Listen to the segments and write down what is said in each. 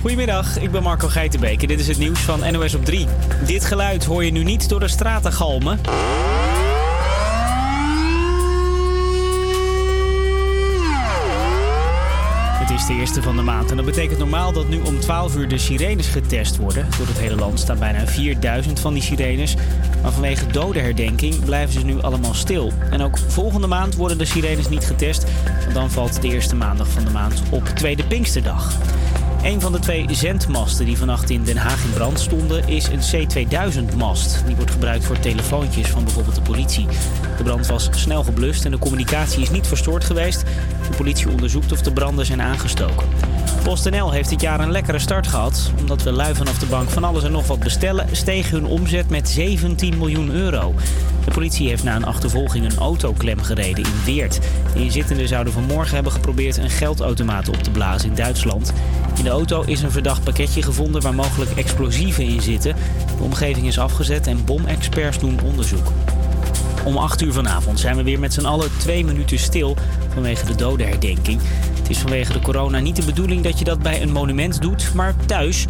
Goedemiddag, ik ben Marco Geitenbeek en dit is het nieuws van NOS op 3. Dit geluid hoor je nu niet door de straten galmen. Het is de eerste van de maand en dat betekent normaal dat nu om 12 uur de sirenes getest worden. Door het hele land staan bijna 4000 van die sirenes. Maar vanwege dodenherdenking blijven ze nu allemaal stil. En ook volgende maand worden de sirenes niet getest, want dan valt de eerste maandag van de maand op Tweede Pinksterdag. Een van de twee zendmasten die vannacht in Den Haag in brand stonden is een C2000-mast. Die wordt gebruikt voor telefoontjes van bijvoorbeeld de politie. De brand was snel geblust en de communicatie is niet verstoord geweest. De politie onderzoekt of de branden zijn aangestoken. PostNL heeft dit jaar een lekkere start gehad. Omdat we lui vanaf de bank van alles en nog wat bestellen, steeg hun omzet met 17 miljoen euro. De politie heeft na een achtervolging een autoklem gereden in Weert. De inzittenden zouden vanmorgen hebben geprobeerd een geldautomaat op te blazen in Duitsland. In de auto is een verdacht pakketje gevonden waar mogelijk explosieven in zitten. De omgeving is afgezet en bomexperts doen onderzoek. Om 8 uur vanavond zijn we weer met z'n allen twee minuten stil vanwege de dodenherdenking. Is vanwege de corona niet de bedoeling dat je dat bij een monument doet, maar thuis.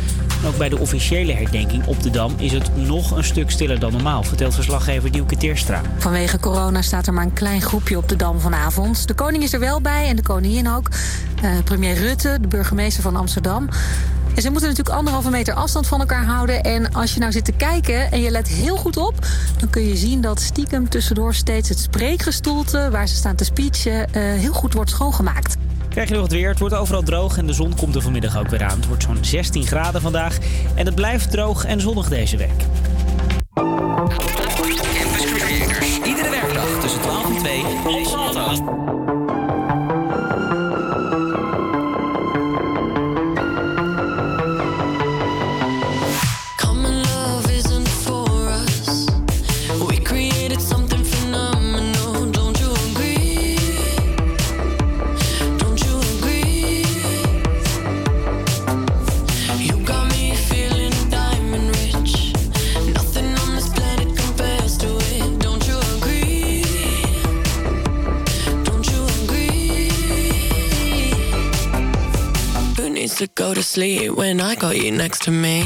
Ook bij de officiële herdenking op de Dam is het nog een stuk stiller dan normaal, vertelt verslaggever Dielke Teerstra. Vanwege corona staat er maar een klein groepje op de Dam vanavond. De koning is er wel bij en de koningin ook. Uh, premier Rutte, de burgemeester van Amsterdam. En ze moeten natuurlijk anderhalve meter afstand van elkaar houden. En als je nou zit te kijken en je let heel goed op... dan kun je zien dat stiekem tussendoor steeds het spreekgestoelte... waar ze staan te speechen, uh, heel goed wordt schoongemaakt. Krijg je nog het weer. Het wordt overal droog en de zon komt er vanmiddag ook weer aan. Het wordt zo'n 16 graden vandaag en het blijft droog en zonnig deze week. Iedere werkdag tussen 12 en 2 op Salto. To go to sleep when I got you next to me.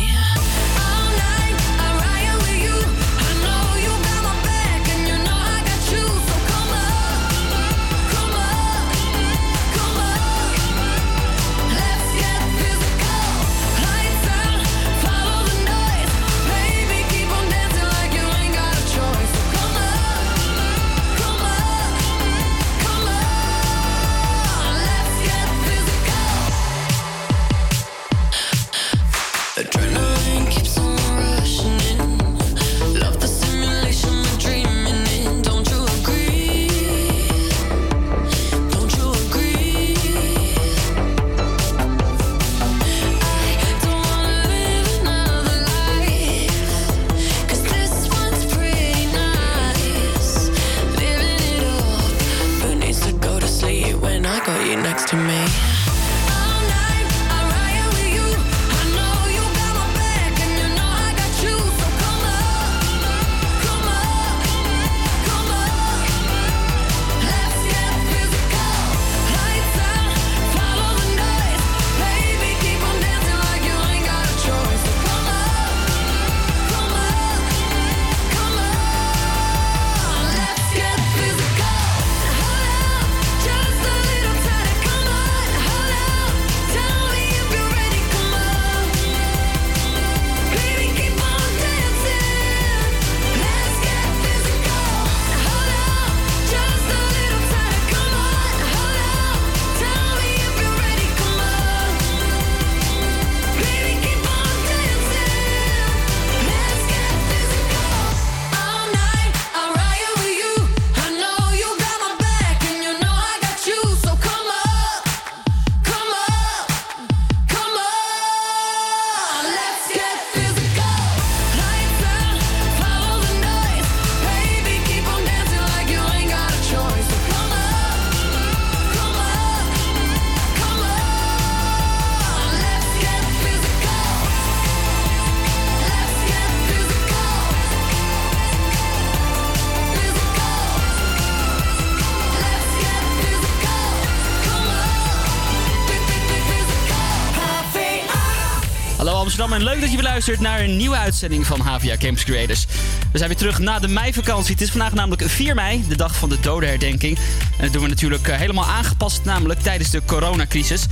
Luistert naar een nieuwe uitzending van HVA Campus Creators. We zijn weer terug na de meivakantie. Het is vandaag namelijk 4 mei, de dag van de dodenherdenking. En dat doen we natuurlijk eh, helemaal aangepast, namelijk tijdens de coronacrisis.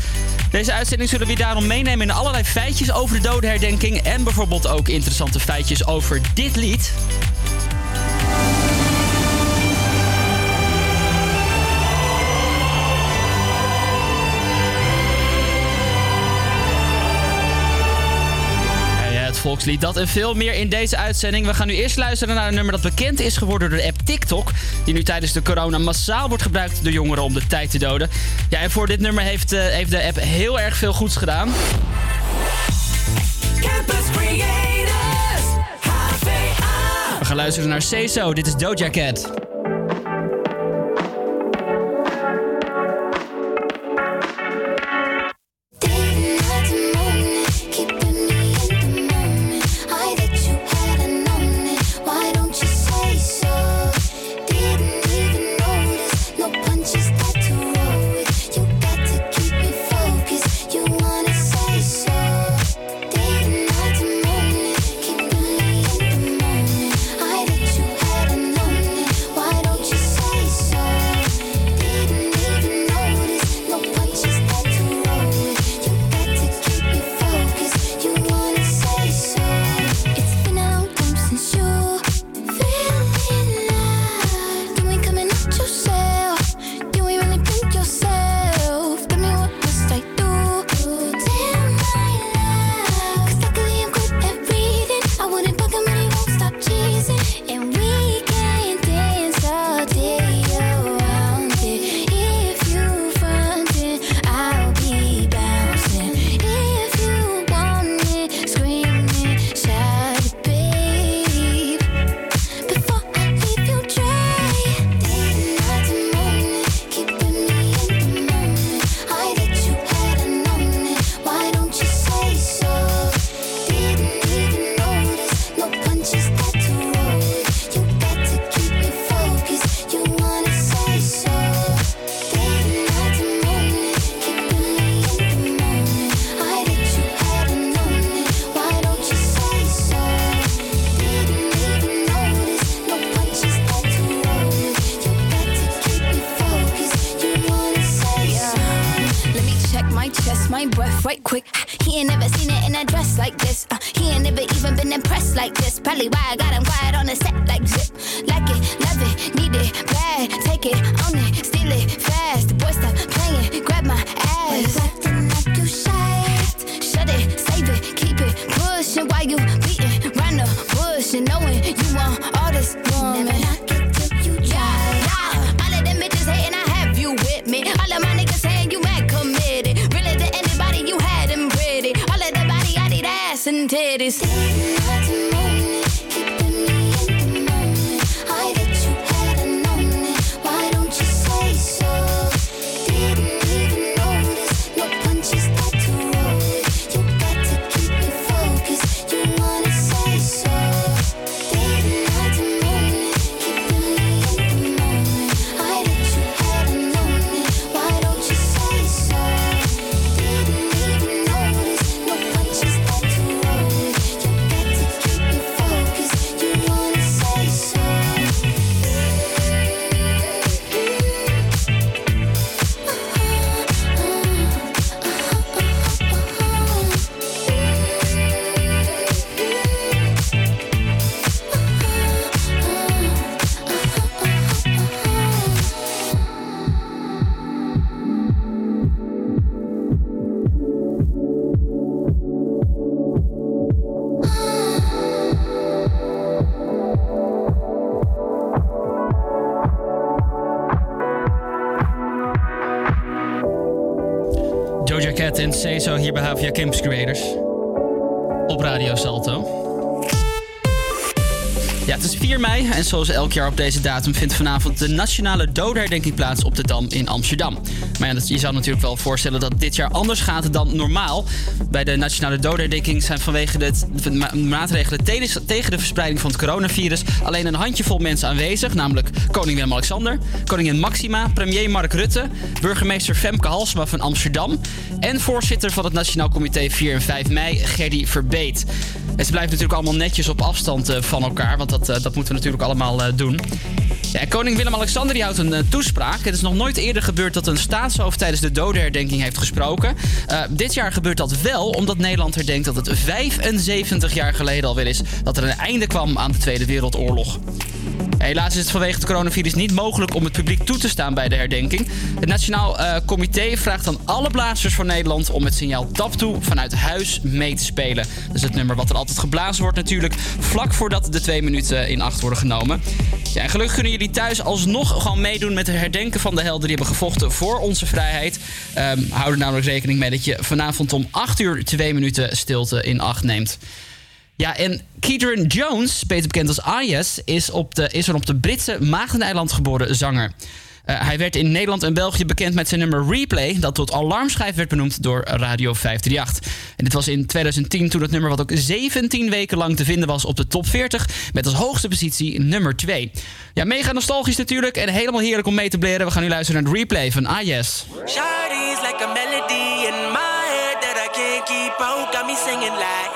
Deze uitzending zullen we je daarom meenemen in allerlei feitjes over de dodenherdenking. En bijvoorbeeld ook interessante feitjes over dit lied. Volkslied. Dat en veel meer in deze uitzending. We gaan nu eerst luisteren naar een nummer dat bekend is geworden door de app TikTok. Die nu tijdens de corona massaal wordt gebruikt door jongeren om de tijd te doden. Ja, en voor dit nummer heeft, uh, heeft de app heel erg veel goeds gedaan. Campus Creators, HVA. We gaan luisteren naar CESO. Dit is Doja Cat. En op deze datum vindt vanavond de Nationale Dodenherdenking plaats op de Dam in Amsterdam. Maar je zou natuurlijk wel voorstellen dat dit jaar anders gaat dan normaal. Bij de Nationale Dodenherdenking zijn vanwege de, maatregelen tegen de verspreiding van het coronavirus alleen een handjevol mensen aanwezig, namelijk koning Willem-Alexander, koningin Maxima, premier Mark Rutte, burgemeester Femke Halsema van Amsterdam en voorzitter van het Nationaal Comité 4 en 5 mei, Gerdy Verbeet. En ze blijven natuurlijk allemaal netjes op afstand eh, van elkaar, want dat, eh, dat moeten we natuurlijk allemaal eh, doen. Ja, koning Willem-Alexander houdt een toespraak. Het is nog nooit eerder gebeurd dat een staatshoofd tijdens de dodenherdenking heeft gesproken. dit jaar gebeurt dat wel, omdat Nederland herdenkt dat het 75 jaar geleden alweer is dat er een einde kwam aan de Tweede Wereldoorlog. Helaas is het vanwege het coronavirus niet mogelijk om het publiek toe te staan bij de herdenking. Het Nationaal Comité vraagt aan alle blazers van Nederland om het signaal tap toe vanuit huis mee te spelen. Dat is het nummer wat er altijd geblazen wordt natuurlijk, vlak voordat de twee minuten in acht worden genomen. Ja, en gelukkig kunnen jullie thuis alsnog gewoon meedoen met het herdenken van de helden die hebben gevochten voor onze vrijheid. Um, hou er namelijk rekening mee dat je vanavond om 8 uur twee minuten stilte in acht neemt. Ja, en Keedron Jones, beter bekend als Ayes, is, op de, is een op de Britse Maagdeneiland geboren zanger. Uh, hij werd in Nederland en België bekend met zijn nummer Replay, dat tot alarmschijf werd benoemd door Radio 538. En dit was in 2010 toen het nummer wat ook 17 weken lang te vinden was op de top 40, met als hoogste positie nummer 2. Ja, mega nostalgisch natuurlijk en helemaal heerlijk om mee te bleren. We gaan nu luisteren naar het Replay van Ayes. like a melody in my head that I can't keep out, got me singing like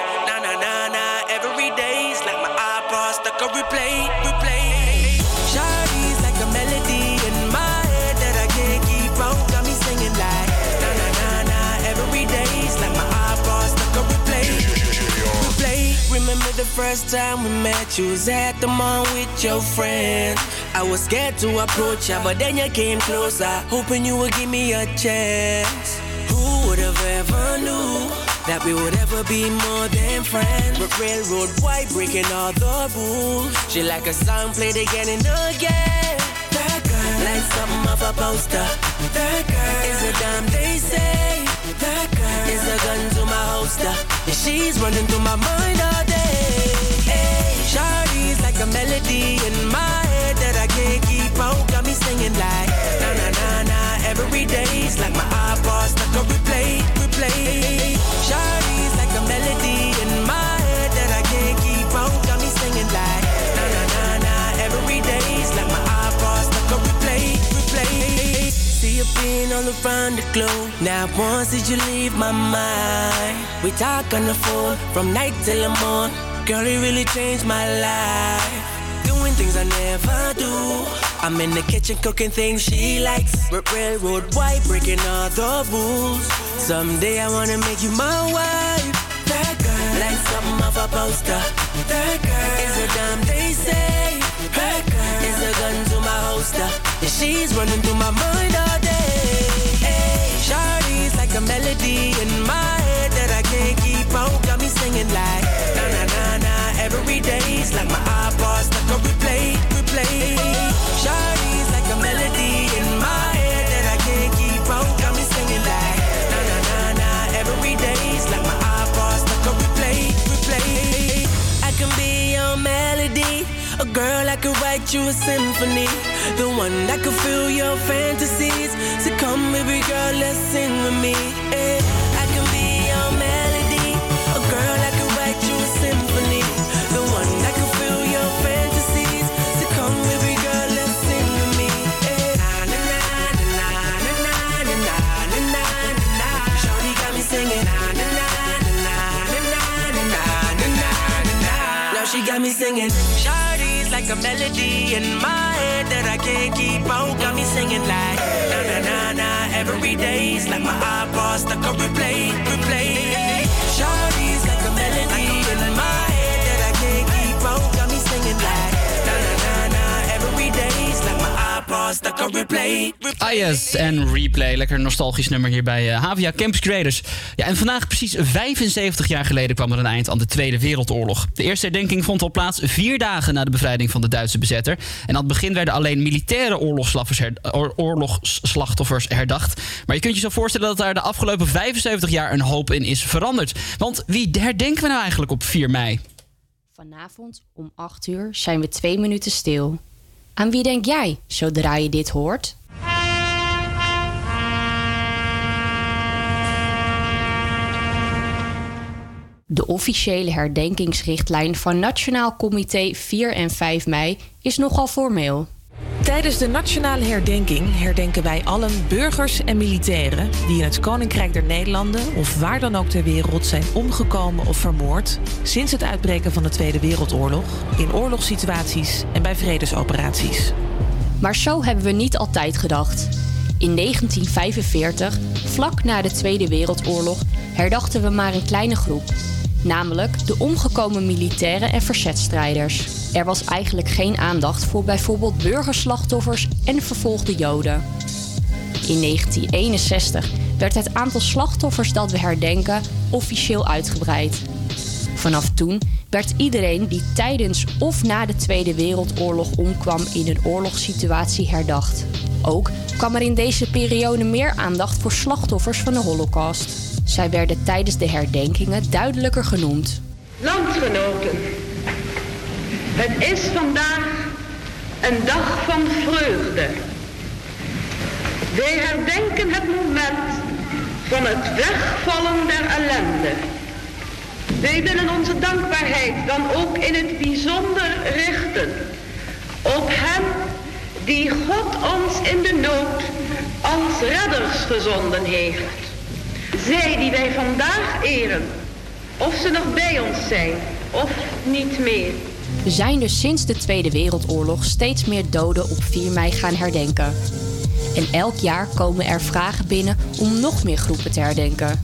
the first time we met? You was at the mall with your friend. I was scared to approach ya, but then you came closer, hoping you would give me a chance. Who would have ever knew? that we would ever be more than friends. But railroad white breaking all the rules. She like a song played again and again. That girl, like something off a poster. That girl is a damn they say. That girl is a gun to my holster. And she's running through my mind all like a melody in my head that I can't keep out. Got me singing like na na na na every day's like my iPod stuck on replay, replay. Shawty's like a melody in my head that I can't keep out. Got me singing like na na na na every day's like my iPod stuck on replay, replay. See you being all around the globe. Now once did you leave my mind? We talk on the phone from night till the morning. Girl, it really changed my life doing things I never do. I'm in the kitchen cooking things she likes. Railroad white, breaking all the rules. Someday I wanna make you my wife. That girl, like something off a poster. That girl is a damn they say. That girl is a gun to my holster. And she's running through my mind all day. Hey, Shawty's like a melody in my head that I can't keep out. Got me singing like day's like my iPod stuck on replay, replay. Shawty's like a melody in my head that I can't keep. Got me singing like na na na na every day's like my iPod stuck on replay, replay. I can be your melody, a girl I could write you a symphony, the one that could fill your fantasies. So come, baby girl, let's sing with me. Hey. Got me singing. Shawty's like a melody in my head that I can't keep out. Got me singing like na na na na every day's like my iPod stuck on replay, Ah yes, en replay. Lekker nostalgisch nummer hier bij uh, Havia Campus Creators. Ja, en vandaag precies 75 jaar geleden kwam er een eind aan de Tweede Wereldoorlog. De eerste herdenking vond al plaats vier dagen na de bevrijding van de Duitse bezetter. En aan het begin werden alleen militaire oorlogsslachtoffers herdacht. Maar je kunt je zo voorstellen dat daar de afgelopen 75 jaar een hoop in is veranderd. Want wie herdenken we nou eigenlijk op 4 mei? Vanavond om 8 uur zijn we twee minuten stil. Aan wie denk jij zodra je dit hoort? De officiële herdenkingsrichtlijn van Nationaal Comité 4 en 5 mei is nogal formeel. Tijdens de nationale herdenking herdenken wij allen burgers en militairen die in het Koninkrijk der Nederlanden of waar dan ook ter wereld zijn omgekomen of vermoord sinds het uitbreken van de Tweede Wereldoorlog, in oorlogssituaties en bij vredesoperaties. Maar zo hebben we niet altijd gedacht. In 1945, vlak na de Tweede Wereldoorlog, herdachten we maar een kleine groep. Namelijk de omgekomen militairen en verzetstrijders. Er was eigenlijk geen aandacht voor bijvoorbeeld burgerslachtoffers en vervolgde Joden. In 1961 werd het aantal slachtoffers dat we herdenken officieel uitgebreid. Vanaf toen werd iedereen die tijdens of na de Tweede Wereldoorlog omkwam in een oorlogssituatie herdacht. Ook kwam er in deze periode meer aandacht voor slachtoffers van de Holocaust. Zij werden tijdens de herdenkingen duidelijker genoemd. Landgenoten, het is vandaag een dag van vreugde. Wij herdenken het moment van het wegvallen der ellende. Wij willen onze dankbaarheid dan ook in het bijzonder richten op hen die God ons in de nood als redders gezonden heeft. Zij die wij vandaag eren, of ze nog bij ons zijn of niet meer. We zijn dus sinds de Tweede Wereldoorlog steeds meer doden op 4 mei gaan herdenken. En elk jaar komen er vragen binnen om nog meer groepen te herdenken.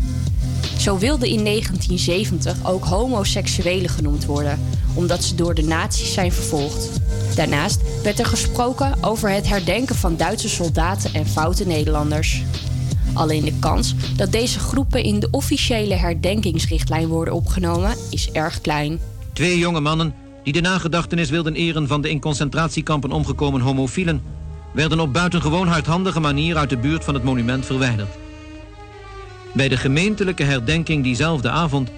Zo wilden in 1970 ook homoseksuelen genoemd worden, omdat ze door de nazi's zijn vervolgd. Daarnaast werd er gesproken over het herdenken van Duitse soldaten en foute Nederlanders. Alleen de kans dat deze groepen in de officiële herdenkingsrichtlijn worden opgenomen is erg klein. Twee jonge mannen die de nagedachtenis wilden eren van de in concentratiekampen omgekomen homofielen, werden op buitengewoon hardhandige manier uit de buurt van het monument verwijderd. Bij de gemeentelijke herdenking diezelfde avond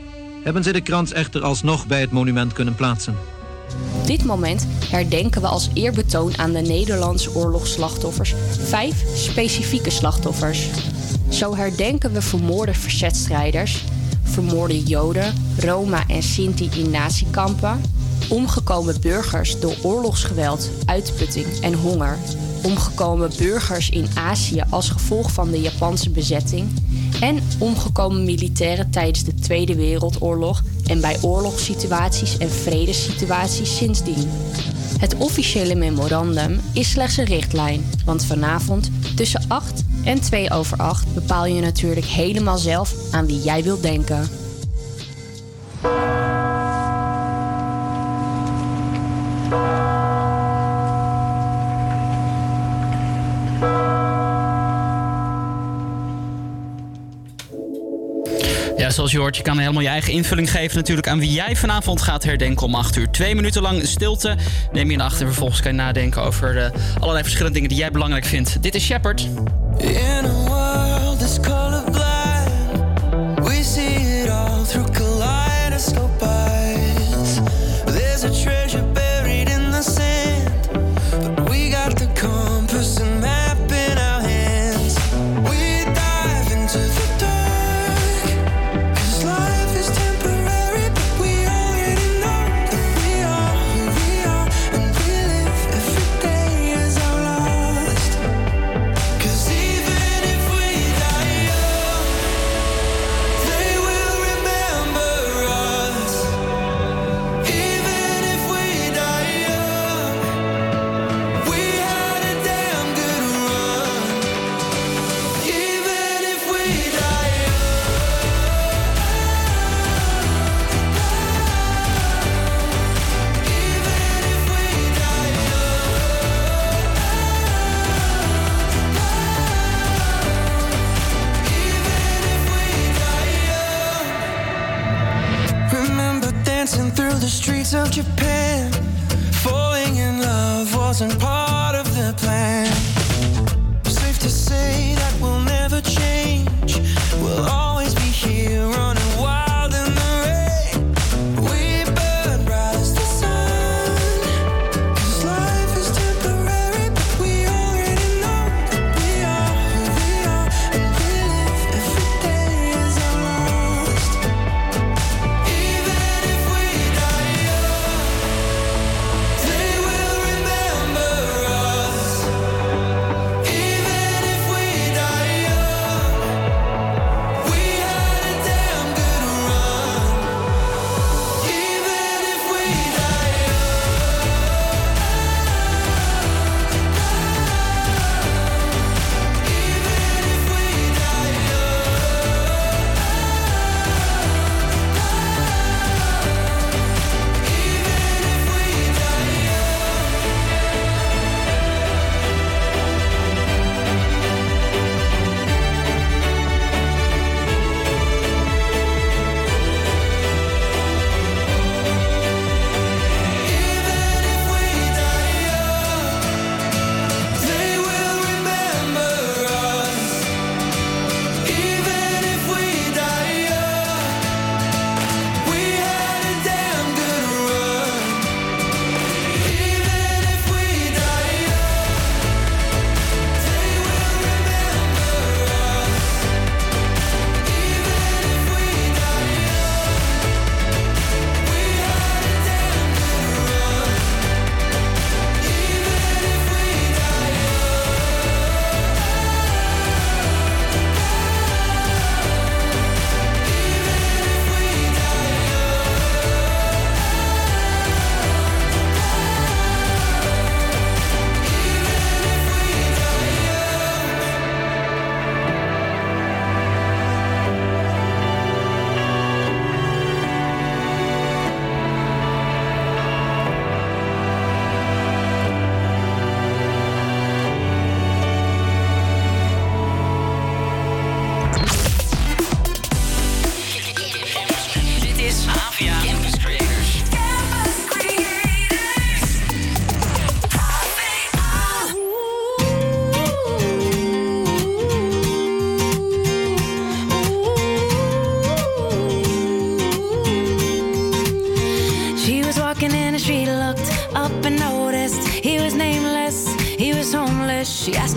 hebben ze de krans echter alsnog bij het monument kunnen plaatsen. Op dit moment herdenken we als eerbetoon aan de Nederlandse oorlogsslachtoffers vijf specifieke slachtoffers. Zo herdenken we vermoorde verzetstrijders, vermoorde Joden, Roma en Sinti in natiekampen, omgekomen burgers door oorlogsgeweld, uitputting en honger, omgekomen burgers in Azië als gevolg van de Japanse bezetting en omgekomen militairen tijdens de Tweede Wereldoorlog en bij oorlogssituaties en vredessituaties sindsdien. Het officiële memorandum is slechts een richtlijn, want vanavond tussen 8 en 2 over 8 bepaal je natuurlijk helemaal zelf aan wie jij wilt denken. Zoals je hoort, je kan helemaal je eigen invulling geven natuurlijk aan wie jij vanavond gaat herdenken om 8 uur. Twee minuten lang stilte neem je in acht en vervolgens kan je nadenken over de allerlei verschillende dingen die jij belangrijk vindt. Dit is Shepard. In a world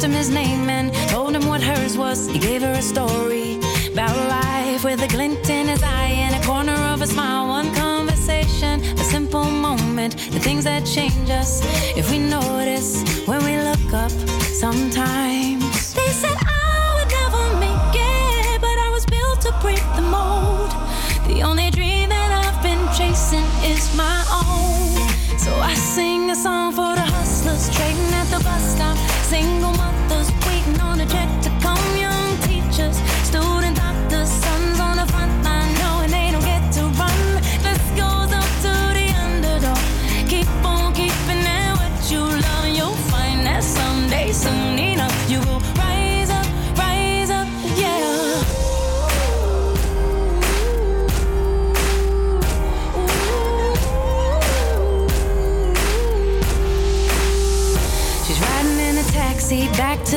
him his name and told him what hers was. He gave her a story about life with a glint in his eye and a corner of a smile. One conversation, a simple moment, the things that change us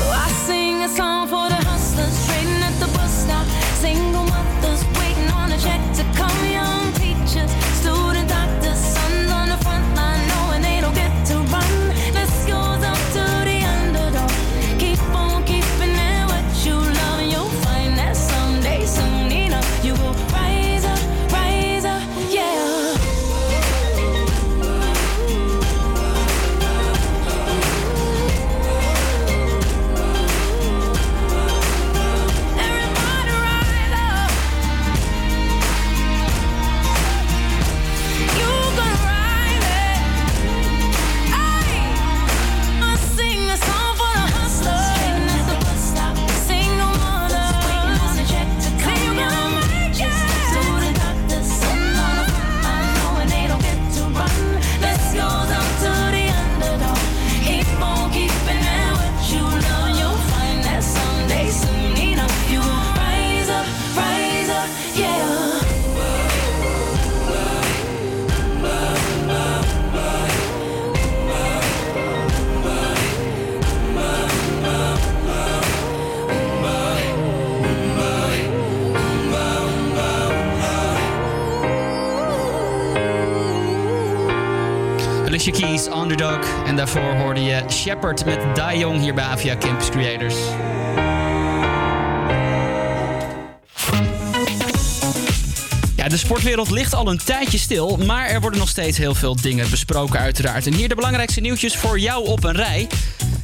So I sing a song for the hustlers trading at the bus stop. Single En daarvoor hoorde je Shepard met Da Young hier bij Avia Campus Creators. Ja, de sportwereld ligt al een tijdje stil, maar er worden nog steeds heel veel dingen besproken uiteraard. En hier de belangrijkste nieuwtjes voor jou op een rij.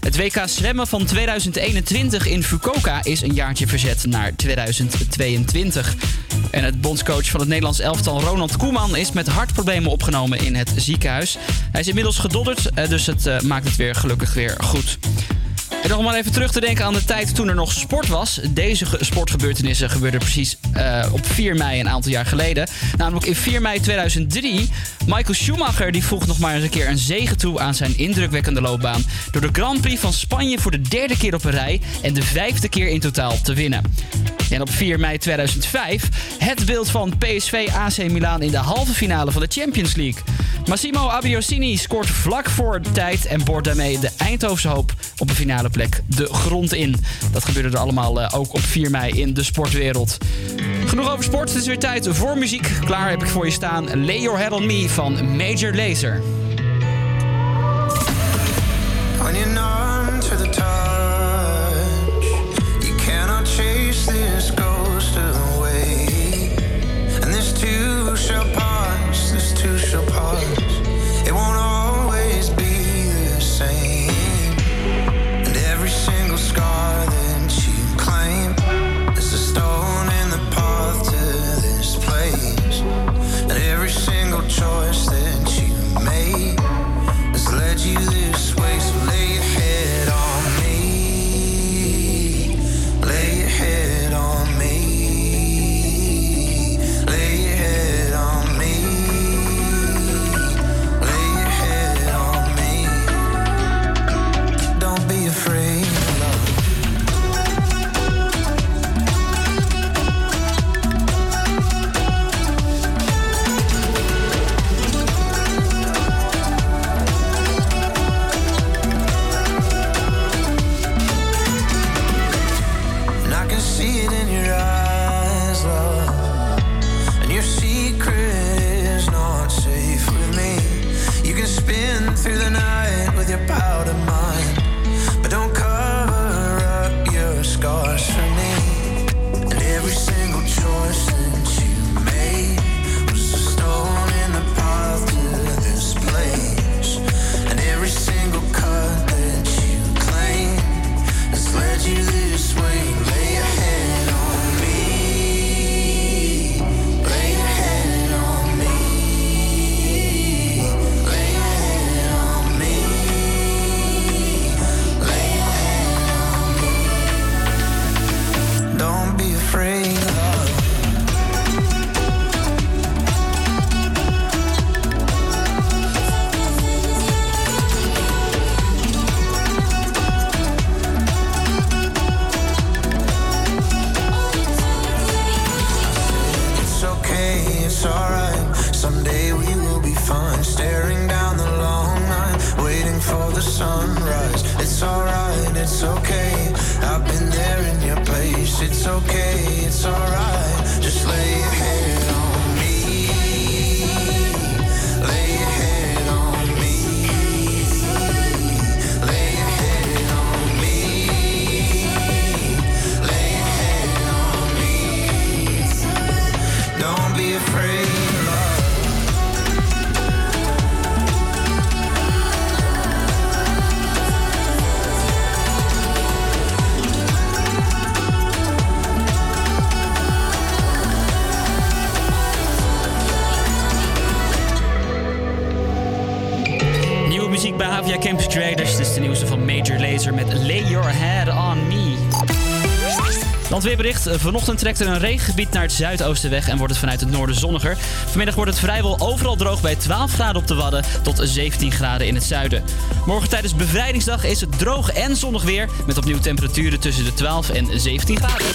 Het WK zwemmen van 2021 in Fukuoka is een jaartje verzet naar 2022. En het bondscoach van het Nederlands elftal Ronald Koeman is met hartproblemen opgenomen in het ziekenhuis. Hij is inmiddels gedodderd, eh, dus het eh, maakt het weer gelukkig weer goed. En nog maar even terug te denken aan de tijd toen er nog sport was. Deze ge- sportgebeurtenissen gebeurden precies eh, op 4 mei een aantal jaar geleden. Namelijk in 4 mei 2003. Michael Schumacher die voegt nog maar eens een keer een zegen toe aan zijn indrukwekkende loopbaan. Door de Grand Prix van Spanje voor de derde keer op een rij en de vijfde keer in totaal te winnen. En op 4 mei 2005 het beeld van PSV AC Milan in de halve finale van de Champions League. Massimo Abiosini scoort vlak voor de tijd en boort daarmee de Eindhovense hoop op een finale plek de grond in. Dat gebeurde er allemaal eh, ook op 4 mei in de sportwereld. Genoeg over sport, het is weer tijd voor muziek. Klaar heb ik voor je staan Lay Your Head On Me van Major Lazer. Eh, vanochtend trekt er een regengebied naar het zuidoosten weg en wordt het vanuit het noorden zonniger. Vanmiddag wordt het vrijwel overal droog bij 12 graden op de Wadden tot 17 graden in het zuiden. Morgen tijdens bevrijdingsdag is het droog en zonnig weer met opnieuw temperaturen tussen de 12 en 17 graden.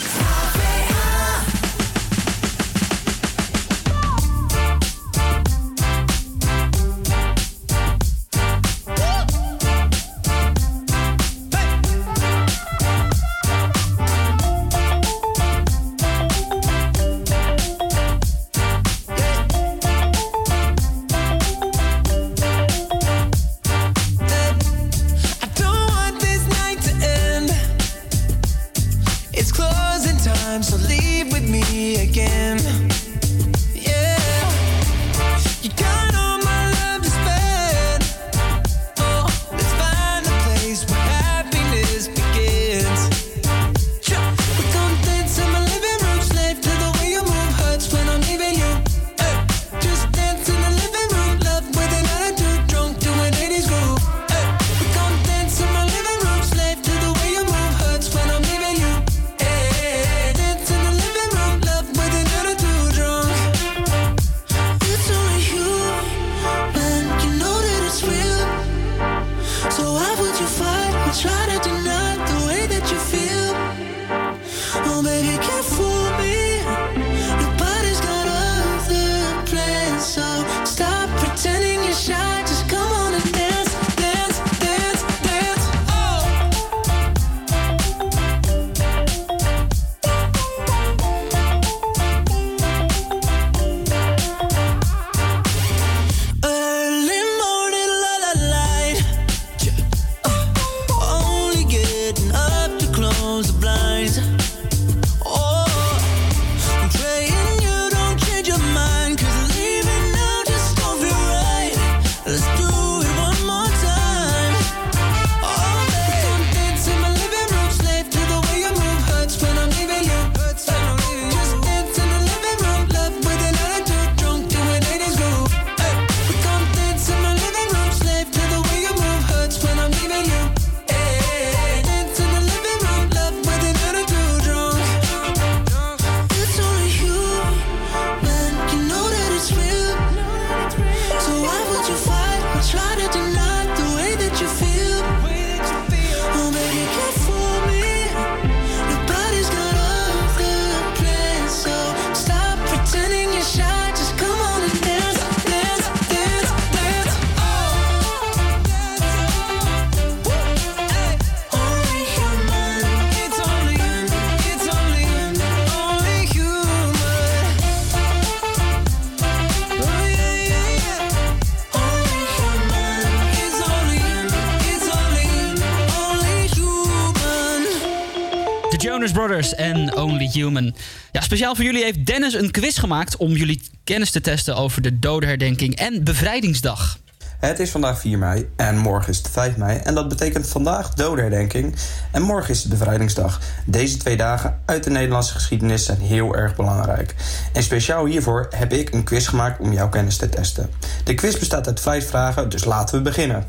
Brothers en Only Human. Ja, speciaal voor jullie heeft Dennis een quiz gemaakt om jullie kennis te testen over de dodenherdenking en bevrijdingsdag. Het is vandaag 4 mei en morgen is het 5 mei. En dat betekent vandaag dodenherdenking en morgen is het bevrijdingsdag. Deze twee dagen uit de Nederlandse geschiedenis zijn heel erg belangrijk. En speciaal hiervoor heb ik een quiz gemaakt om jouw kennis te testen. De quiz bestaat uit vijf vragen, dus laten we beginnen.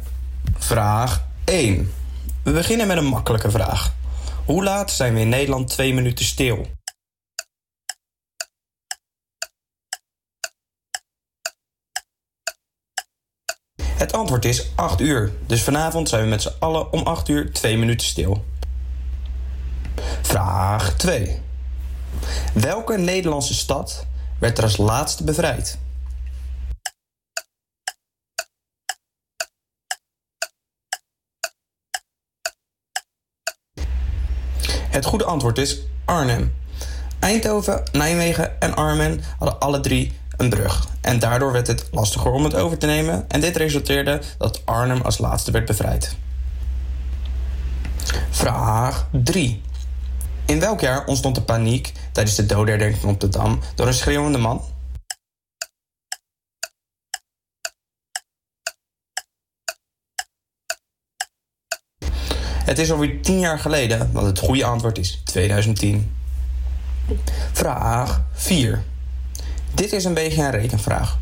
Vraag 1. We beginnen met een makkelijke vraag. Hoe laat zijn we in Nederland twee minuten stil? Het antwoord is 8 uur. Dus vanavond zijn we met z'n allen om 8 uur 2 minuten stil. Vraag 2. Welke Nederlandse stad werd er als laatste bevrijd? Het goede antwoord is Arnhem. Eindhoven, Nijmegen en Arnhem hadden alle drie een brug. En daardoor werd het lastiger om het over te nemen. En dit resulteerde dat Arnhem als laatste werd bevrijd. Vraag 3. In welk jaar ontstond de paniek tijdens de dodenherdenking op de Dam door een schreeuwende man? Het is alweer 10 jaar geleden, want het goede antwoord is 2010. Vraag 4. Dit is een beetje een rekenvraag.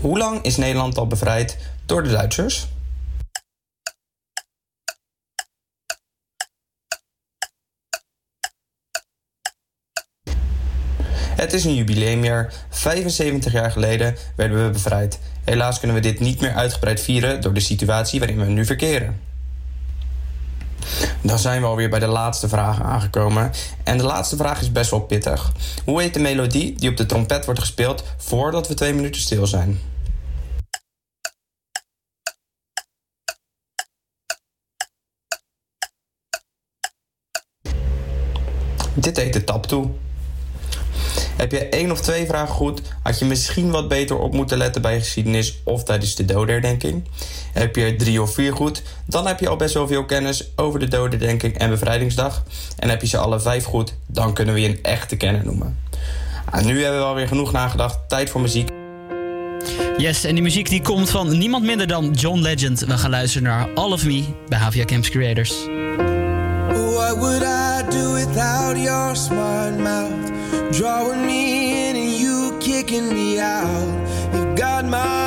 Hoe lang is Nederland al bevrijd door de Duitsers? Het is een jubileumjaar. 75 jaar geleden werden we bevrijd. Helaas kunnen we dit niet meer uitgebreid vieren door de situatie waarin we nu verkeren. Dan zijn we alweer bij de laatste vraag aangekomen. En de laatste vraag is best wel pittig. Hoe heet de melodie die op de trompet wordt gespeeld voordat we twee minuten stil zijn? Dit heet de tap toe. Heb je één of twee vragen goed, had je misschien wat beter op moeten letten bij geschiedenis of tijdens de dodenherdenking. Heb je drie of vier goed, dan heb je al best wel veel kennis over de dodenherdenking en bevrijdingsdag. En heb je ze alle vijf goed, dan kunnen we je een echte kenner noemen. Ah, nu hebben we alweer genoeg nagedacht, tijd voor muziek. Yes, en die muziek die komt van niemand minder dan John Legend. We gaan luisteren naar All of Me bij Havia Camps Creators. What would I do without your smart mouth? Drawing me in and you kicking me out. You got my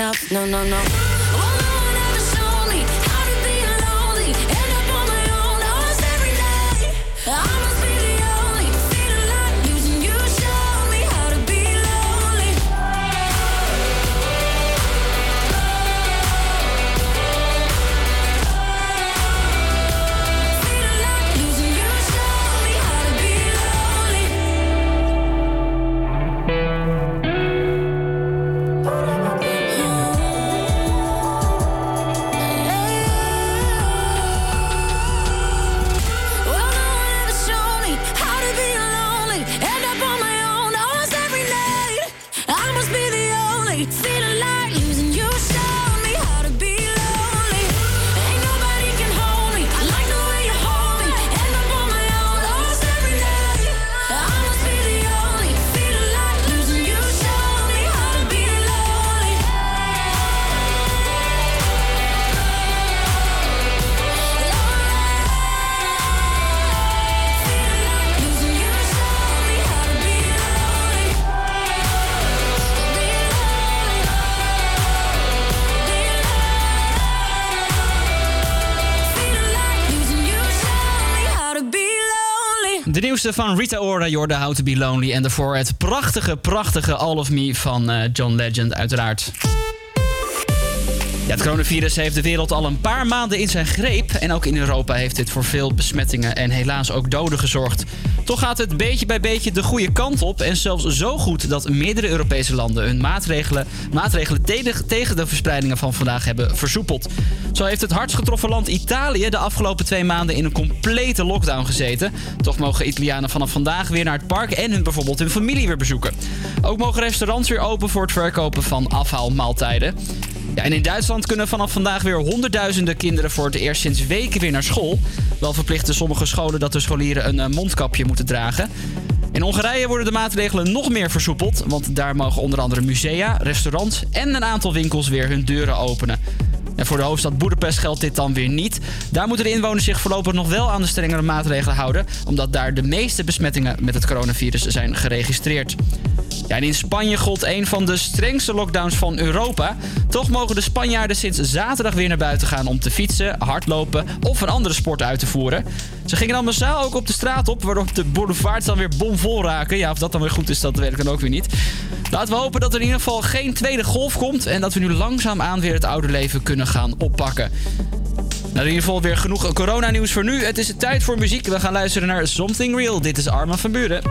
enough. No, no, no. Van Rita Ora, Jorda How to Be Lonely. En daarvoor het prachtige, prachtige All of Me van eh, John Legend, uiteraard. Ja, het coronavirus heeft de wereld al een paar maanden in zijn greep. En ook in Europa heeft dit voor veel besmettingen en helaas ook doden gezorgd. Toch gaat het beetje bij beetje de goede kant op. En zelfs zo goed dat meerdere Europese landen hun maatregelen, maatregelen tegen, de verspreidingen van vandaag hebben versoepeld. Zo heeft het hardst getroffen land Italië de afgelopen twee maanden in een complete lockdown gezeten. Toch mogen Italianen vanaf vandaag weer naar het park en hun, bijvoorbeeld hun familie weer bezoeken. Ook mogen restaurants weer open voor het verkopen van afhaalmaaltijden. Ja, en in Duitsland kunnen vanaf vandaag weer honderdduizenden kinderen voor het eerst sinds weken weer naar school. Wel verplichten sommige scholen dat de scholieren een eh, mondkapje moeten dragen. In Hongarije worden de maatregelen nog meer versoepeld, want daar mogen onder andere musea, restaurants en een aantal winkels weer hun deuren openen. En voor de hoofdstad Boedapest geldt dit dan weer niet. Daar moeten de inwoners zich voorlopig nog wel aan de strengere maatregelen houden, omdat daar de meeste besmettingen met het coronavirus zijn geregistreerd. Ja, in Spanje gold een van de strengste lockdowns van Europa. Toch mogen de Spanjaarden sinds zaterdag weer naar buiten gaan om te fietsen, hardlopen of een andere sport uit te voeren. Ze gingen dan massaal ook op de straat op, waardoor de boulevards dan weer bomvol raken. Ja, of dat dan weer goed is, dat weet ik dan ook weer niet. Laten we hopen dat er in ieder geval geen tweede golf komt en dat we nu langzaamaan weer het oude leven kunnen gaan oppakken. Nou, in ieder geval weer genoeg coronanieuws voor nu. Het is tijd voor muziek. We gaan luisteren naar Something Real. Dit is Arman van Buren.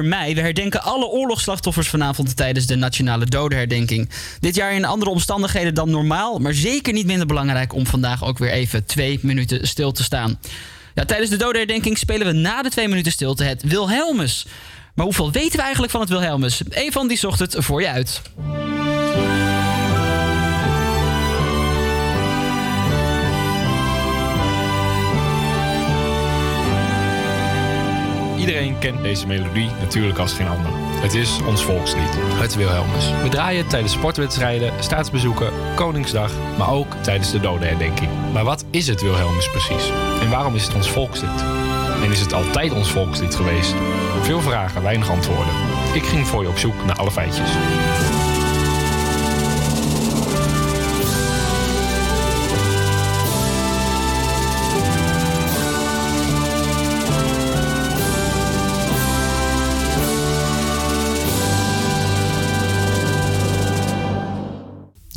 4 mei. We herdenken alle oorlogsslachtoffers vanavond tijdens de nationale dodenherdenking. Dit jaar in andere omstandigheden dan normaal, maar zeker niet minder belangrijk om vandaag ook weer even twee minuten stil te staan. Ja, tijdens de dodenherdenking spelen we na de twee minuten stilte het Wilhelmus. Maar hoeveel weten we eigenlijk van het Wilhelmus? Een van die zocht het voor je uit. Iedereen kent deze melodie natuurlijk als geen ander. Het is ons volkslied, het Wilhelmus. We draaien tijdens sportwedstrijden, staatsbezoeken, Koningsdag, maar ook tijdens de dodenherdenking. Maar wat is het Wilhelmus precies? En waarom is het ons volkslied? En is het altijd ons volkslied geweest? Veel vragen, weinig antwoorden. Ik ging voor je op zoek naar alle feitjes.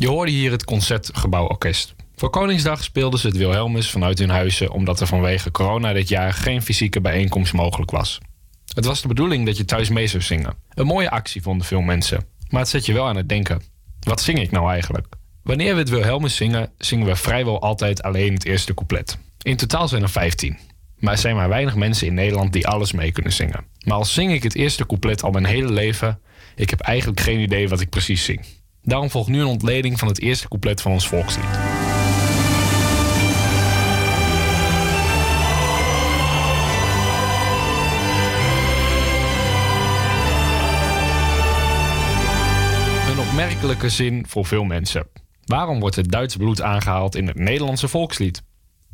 Je hoorde hier het Concertgebouworkest. Voor Koningsdag speelden ze het Wilhelmus vanuit hun huizen omdat er vanwege corona dit jaar geen fysieke bijeenkomst mogelijk was. Het was de bedoeling dat je thuis mee zou zingen. Een mooie actie vonden veel mensen, maar het zet je wel aan het denken. Wat zing ik nou eigenlijk? Wanneer we het Wilhelmus zingen, zingen we vrijwel altijd alleen het eerste couplet. In totaal zijn er 15. Maar er zijn maar weinig mensen in Nederland die alles mee kunnen zingen. Maar al zing ik het eerste couplet al mijn hele leven, ik heb eigenlijk geen idee wat ik precies zing. Daarom volgt nu een ontleding van het eerste couplet van ons volkslied. Een opmerkelijke zin voor veel mensen. Waarom wordt het Duits bloed aangehaald in het Nederlandse volkslied?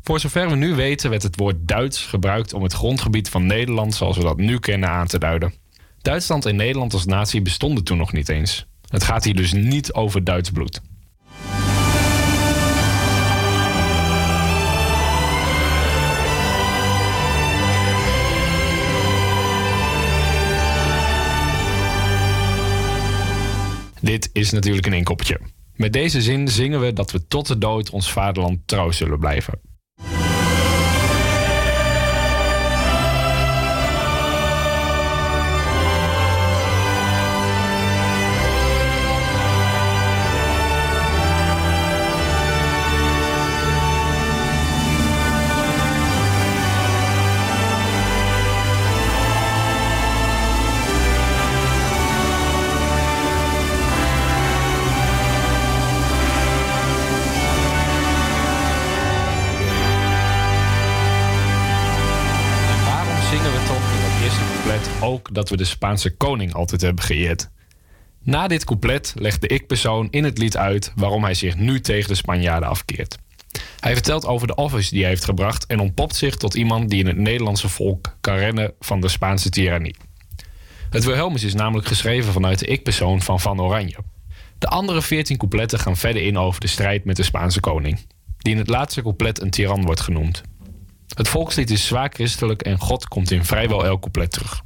Voor zover we nu weten werd het woord Duits gebruikt om het grondgebied van Nederland zoals we dat nu kennen aan te duiden. Duitsland en Nederland als natie bestonden toen nog niet eens. Het gaat hier dus niet over Duits bloed. Dit is natuurlijk een inkoppertje. Met deze zin zingen we dat we tot de dood ons vaderland trouw zullen blijven. Dat we de Spaanse koning altijd hebben geëerd? Na dit couplet legt de ik-persoon in het lied uit waarom hij zich nu tegen de Spanjaarden afkeert. Hij vertelt over de offers die hij heeft gebracht en ontpopt zich tot iemand die in het Nederlandse volk kan rennen van de Spaanse tirannie. Het Wilhelmus is namelijk geschreven vanuit de ik-persoon van Van Oranje. De andere veertien coupletten gaan verder in over de strijd met de Spaanse koning, die in het laatste couplet een tiran wordt genoemd. Het volkslied is zwaar christelijk en God komt in vrijwel elk couplet terug.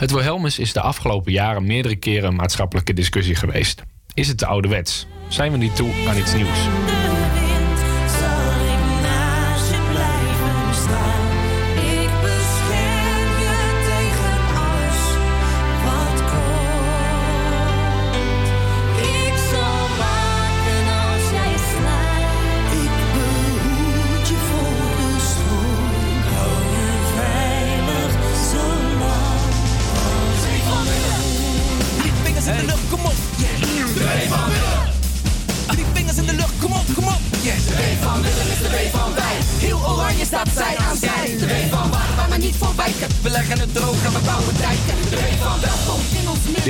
Het Wilhelmus is de afgelopen jaren meerdere keren een maatschappelijke discussie geweest. Is het te ouderwets? Zijn we niet toe aan iets nieuws?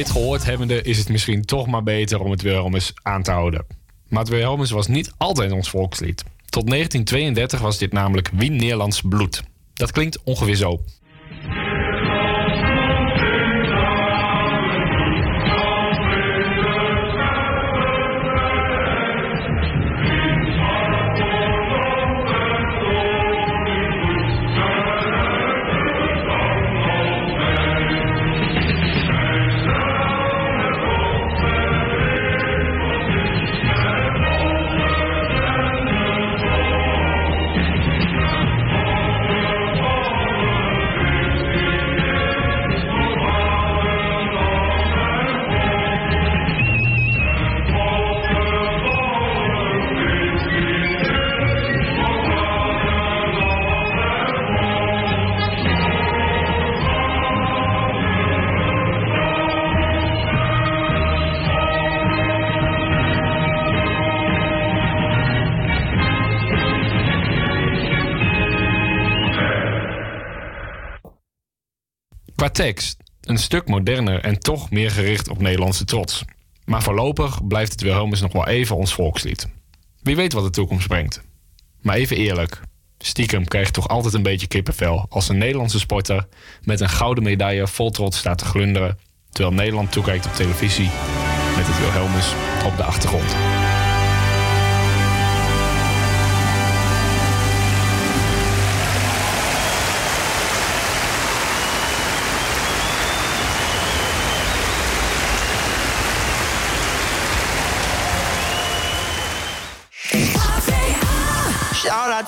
Dit gehoord hebbende is het misschien toch maar beter om het Wilhelmus aan te houden. Maar het Wilhelmus was niet altijd ons volkslied. Tot 1932 was dit namelijk Wien Nederlands bloed. Dat klinkt ongeveer zo. Qua tekst een stuk moderner en toch meer gericht op Nederlandse trots. Maar voorlopig blijft het Wilhelmus nog wel even ons volkslied. Wie weet wat de toekomst brengt. Maar even eerlijk, stiekem krijg je toch altijd een beetje kippenvel als een Nederlandse sporter met een gouden medaille vol trots staat te glunderen, terwijl Nederland toekijkt op televisie met het Wilhelmus op de achtergrond.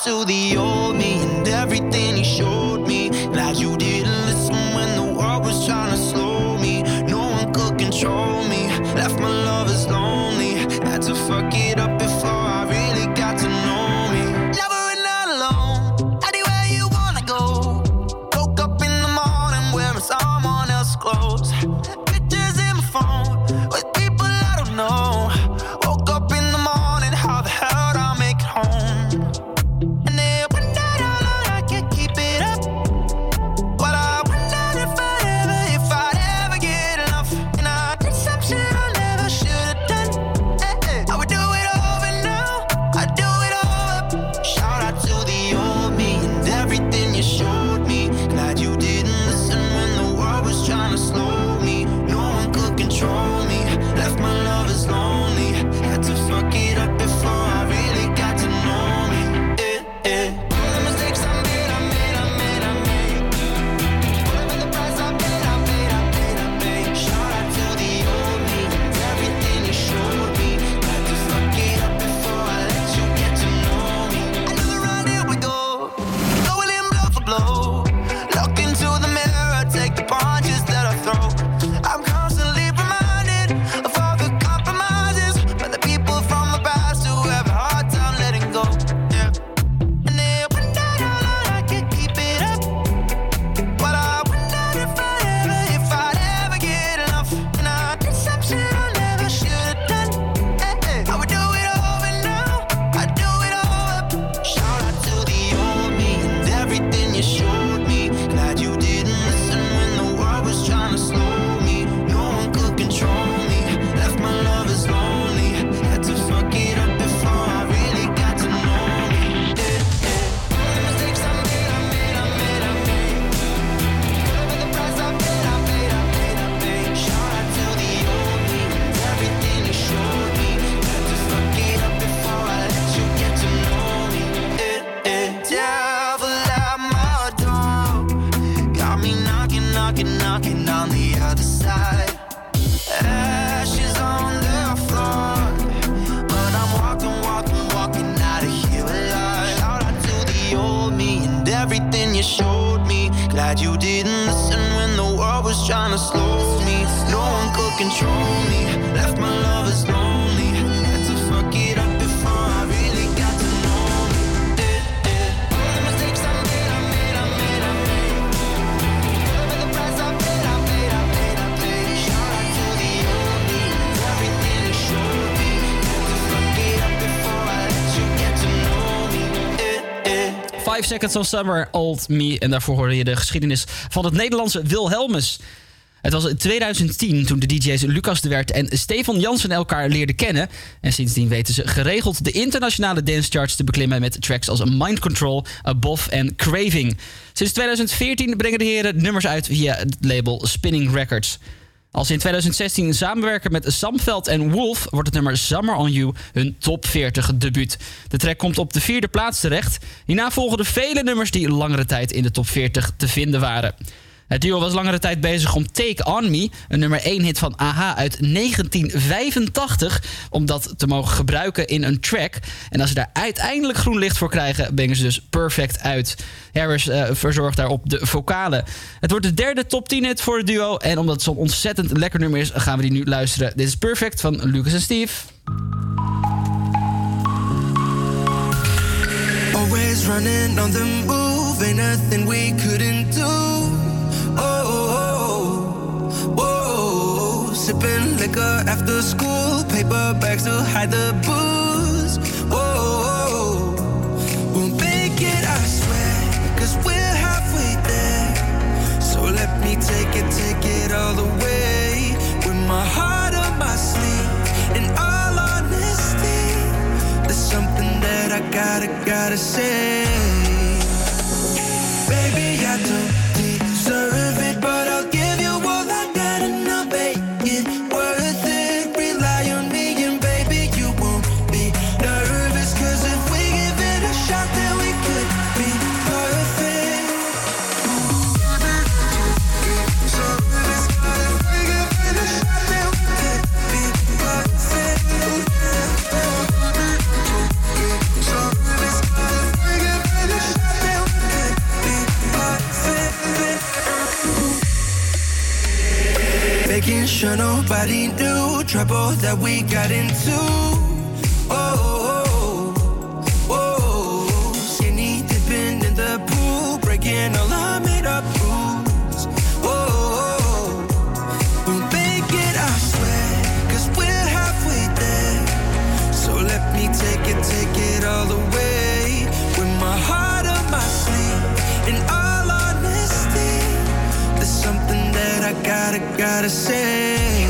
To the old me and everything 5 Seconds of Summer, Old Me. En daarvoor hoorde je de geschiedenis van het Nederlandse Wilhelmus. Het was in 2010 toen de DJ's Lucas de Wert en Stefan Jansen elkaar leerden kennen. En sindsdien weten ze geregeld de internationale dancecharts te beklimmen met tracks als Mind Control, Above en Craving. Sinds 2014 brengen de heren nummers uit via het label Spinning Records. Als ze in 2016 samenwerken met Samveld en Wolf, wordt het nummer Summer on You hun top 40 debuut. De track komt op de vierde plaats terecht. Hierna volgen de vele nummers die langere tijd in de top 40 te vinden waren. Het duo was langere tijd bezig om Take On Me, een nummer 1 hit van AHA uit 1985, om dat te mogen gebruiken in een track. En als ze daar uiteindelijk groen licht voor krijgen, brengen ze dus perfect uit. Harris eh, verzorgt daarop de vocalen. Het wordt de derde top 10 hit voor het duo. En omdat het zo'n ontzettend lekker nummer is, gaan we die nu luisteren. Dit is Perfect van Lucas en Steve. Always running on the move, nothing we couldn't do. Gotta, say. Baby, I don't deserve Making sure nobody knew trouble that we got into. Oh, oh, oh. Gotta, gotta say.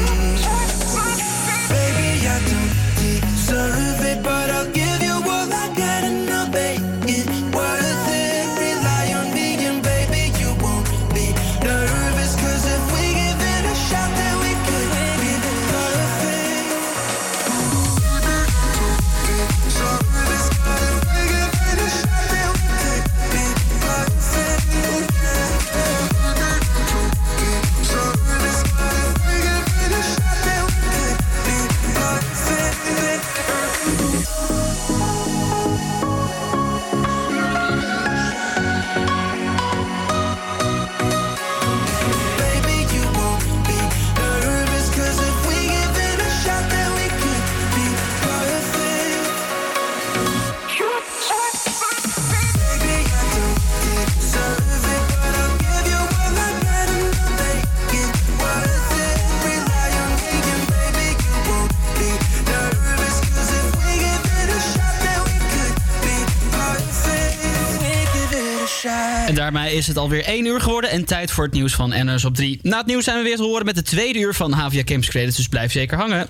En daarmee is het alweer 1 uur geworden en tijd voor het nieuws van NRS op 3. Na het nieuws zijn we weer te horen met de tweede uur van Havia Campus Creators, dus blijf zeker hangen.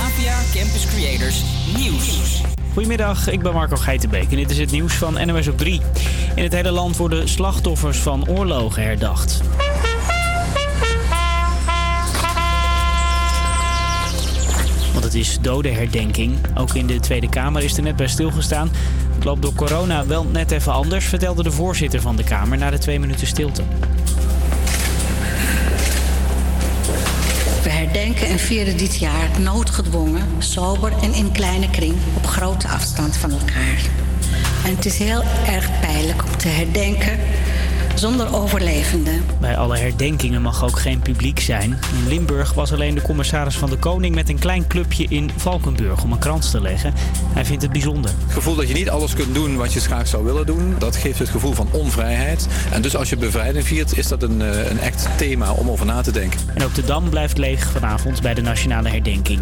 Havia Campus Creators Nieuws. Goedemiddag, ik ben Marco Geitenbeek en dit is het nieuws van NOS op 3. In het hele land worden slachtoffers van oorlogen herdacht. Want het is dodenherdenking. Ook in de Tweede Kamer is er net bij stilgestaan. Het loopt door corona wel net even anders, vertelde de voorzitter van de Kamer na de twee minuten stilte. We herdenken en vieren dit jaar noodgedwongen, sober en in kleine kring op grote afstand van elkaar. En het is heel erg pijnlijk om te herdenken zonder overlevenden. Bij alle herdenkingen mag ook geen publiek zijn. In Limburg was alleen de commissaris van de Koning met een klein clubje in Valkenburg om een krans te leggen. Hij vindt het bijzonder. Het gevoel dat je niet alles kunt doen wat je graag zou willen doen, dat geeft het gevoel van onvrijheid. En dus als je bevrijding viert, is dat een, eh, een echt thema om over na te denken. En ook de Dam blijft leeg vanavond bij de nationale herdenking.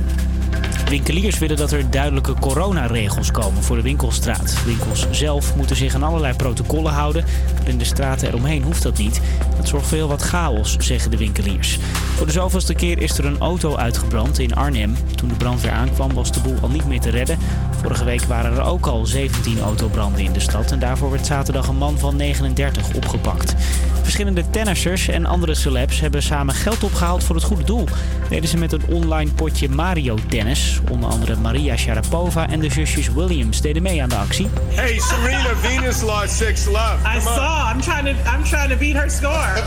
Winkeliers willen dat er duidelijke coronaregels komen voor de winkelstraat. Winkels zelf moeten zich aan allerlei protocollen houden, in de straten eromheen hoeft dat niet. Dat zorgt voor heel wat chaos, zeggen de winkeliers. Voor de zoveelste keer is er een auto uitgebrand in Arnhem. Toen de brandweer aankwam was de boel al niet meer te redden. Vorige week waren er ook al 17 autobranden in de stad en daarvoor werd zaterdag een man van 39 opgepakt. Verschillende tennissers en andere celebs hebben samen geld opgehaald voor het goede doel. Deden ze met een online potje Mario Tennis. Onder andere Maria Sharapova en de zusjes Williams deden mee aan de actie. Hey, Serena Venus lost six love. I saw. I'm trying to. I'm trying to beat her score.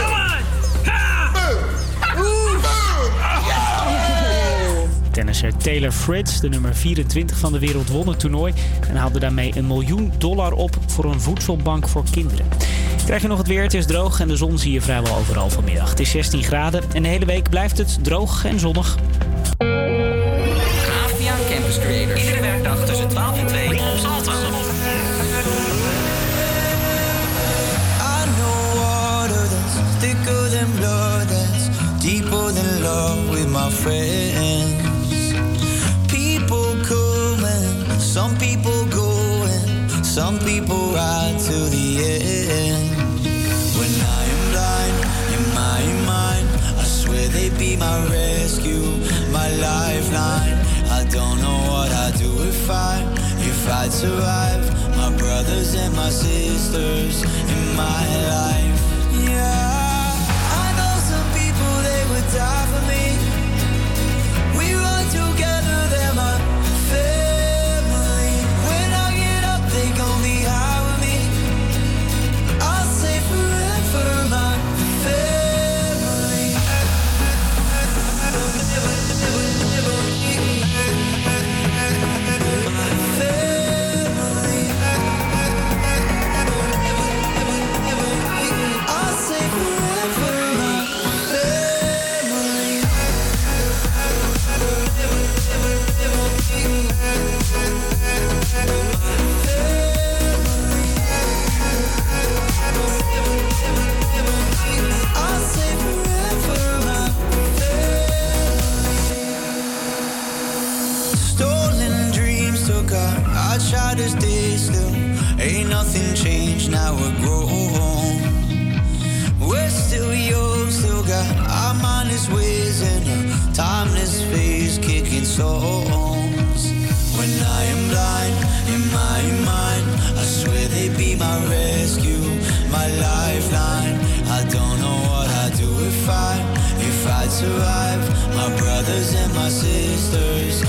Come on. Tennisser Taylor Fritz, de nummer 24 van de wereld, won het toernooi en haalde daarmee een miljoen dollar op voor een voedselbank voor kinderen. Krijg je nog het weer, het is droog en de zon zie je vrijwel overal vanmiddag. Het is 16 graden en de hele week blijft het droog en zonnig. APA Campus Creators. Iedere werkdag tussen 12 en 2 op Salto. I know water that's thicker than blood, that's deeper than love with my friends. Some people ride to the end. When I am blind in my mind, I swear they'd be my rescue, my lifeline. I don't know what I'd do if I, if I'd survive. My brothers and my sisters in my life. Yeah, I tried to stay still. Ain't nothing changed, now we're grown. We're still young, still got our mind is whizzing. A timeless phase kicking stones. When I am blind in my mind, I swear they would be my rescue, my lifeline. I don't know what I'd do if I, if I'd survive. My brothers and my sisters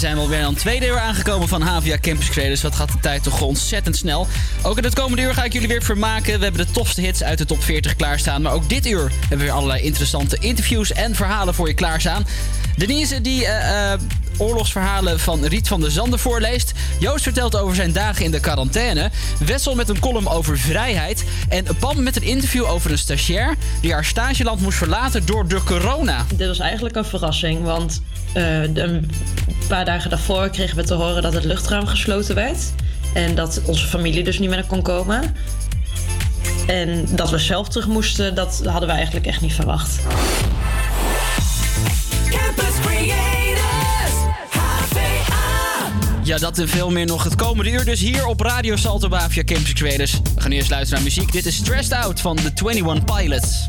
daarmee zijn we alweer aan het tweede uur aangekomen van Havia Campus Creators. Wat gaat de tijd toch ontzettend snel. Ook in het komende uur ga ik jullie weer vermaken. We hebben de tofste hits uit de top 40 klaarstaan. Maar ook dit uur hebben we weer allerlei interessante interviews en verhalen voor je klaarstaan. Denise die eh, eh, oorlogsverhalen van Riet van der Zanden voorleest. Joost vertelt over zijn dagen in de quarantaine. Wessel met een column over vrijheid. En Pam met een interview over een stagiair die haar stageland moest verlaten door de corona. Dit was eigenlijk een verrassing, want eh, een paar dagen daarvoor kregen we te horen dat het luchtruim gesloten werd. En dat onze familie dus niet meer kon komen. En dat we zelf terug moesten, dat hadden we eigenlijk echt niet verwacht. Campus Creators, HVA. Ja, dat en veel meer nog het komende uur. Dus hier op Radio Salto Bavia Campus Creators. We gaan eerst luisteren naar muziek. Dit is Stressed Out van de 21 Pilots.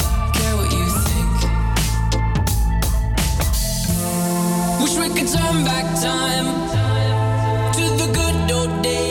Wish we could turn back time. To the good old days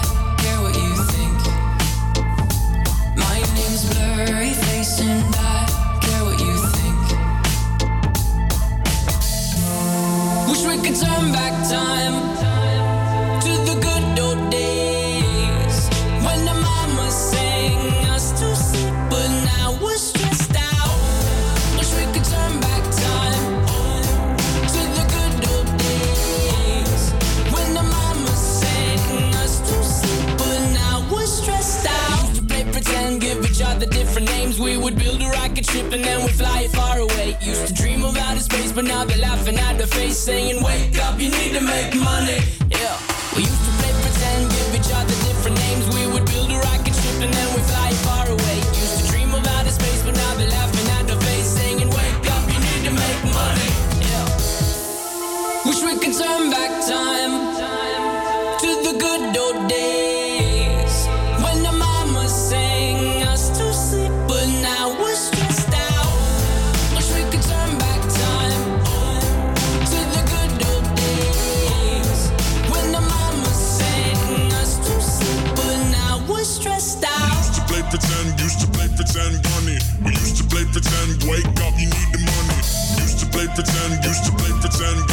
could turn back time different names. We would build a rocket ship and then we'd fly it far away. Used to dream of outer space, but now they're laughing at the face, saying, Wake up, you need to make money. Yeah. We used to play pretend, give each other different names. We would pretend, wake up, you need the money. Used to play pretend, used to play pretend.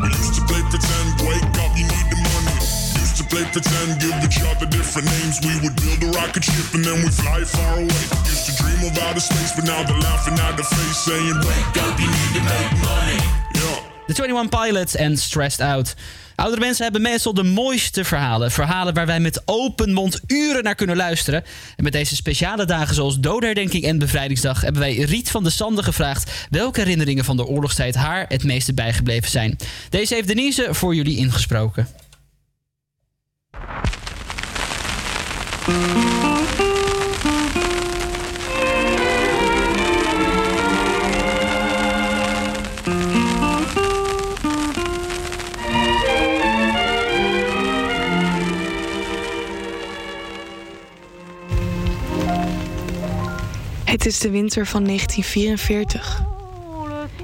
We used to play pretend, wake up, you need the money. Used to play pretend, give each other different names. We would build a rocket ship and then we fly far away. Used to dream of outer space, but now they're laughing at the face, saying, wake up, you need to make money. Yeah. De 21 Pilots and Stressed Out. Oudere mensen hebben meestal de mooiste verhalen. Verhalen waar wij met open mond uren naar kunnen luisteren. En met deze speciale dagen zoals Dodenherdenking en Bevrijdingsdag... hebben wij Riet van de Sande gevraagd... welke herinneringen van de oorlogstijd haar het meeste bijgebleven zijn. Deze heeft Denise voor jullie ingesproken. Het is de winter van 1944.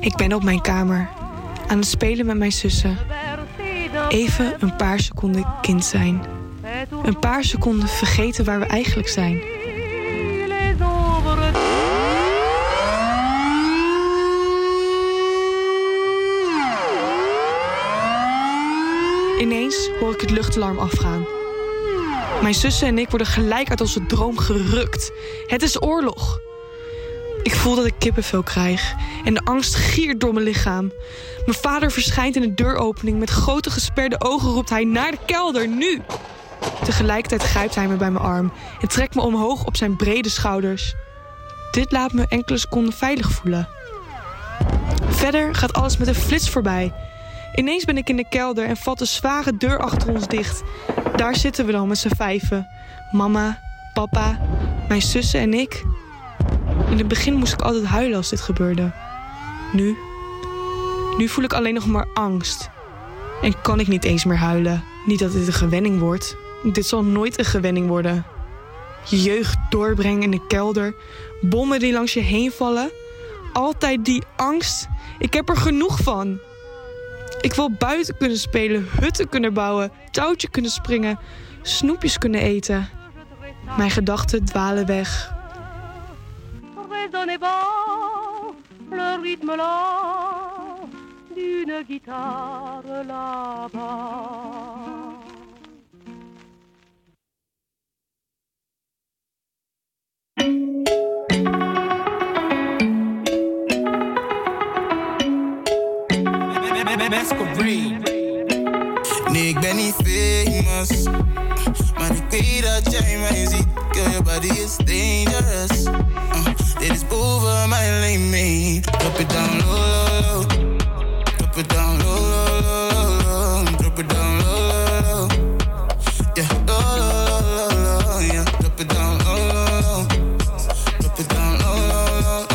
Ik ben op mijn kamer, aan het spelen met mijn zussen. Even een paar seconden kind zijn. Een paar seconden vergeten waar we eigenlijk zijn. Ineens hoor ik het luchtalarm afgaan. Mijn zussen en ik worden gelijk uit onze droom gerukt. Het is oorlog. Ik voel dat ik kippenvel krijg en de angst giert door mijn lichaam. Mijn vader verschijnt in de deuropening. Met grote gesperde ogen roept hij naar de kelder, nu! Tegelijkertijd grijpt hij me bij mijn arm en trekt me omhoog op zijn brede schouders. Dit laat me enkele seconden veilig voelen. Verder gaat alles met een flits voorbij. Ineens ben ik in de kelder en valt de zware deur achter ons dicht. Daar zitten we dan met z'n vijven. Mama, papa, mijn zussen en ik. In het begin moest ik altijd huilen als dit gebeurde. Nu? Nu voel ik alleen nog maar angst. En kan ik niet eens meer huilen. Niet dat dit een gewenning wordt. Dit zal nooit een gewenning worden. Je jeugd doorbrengen in de kelder. Bommen die langs je heen vallen. Altijd die angst. Ik heb er genoeg van. Ik wil buiten kunnen spelen, hutten kunnen bouwen, touwtje kunnen springen, snoepjes kunnen eten. Mijn gedachten dwalen weg. Résonnez bas le rythme lent d'une guitare là-bas. Nee, ik ben niet famous. Maar ik weet dat jij mij ziet. Girl, your body is dangerous. Uh, dit is boven mijn limit. Drop it down low, low, low. Drop it down low. Drop it down low. Yeah, drop it down low. Drop it down low.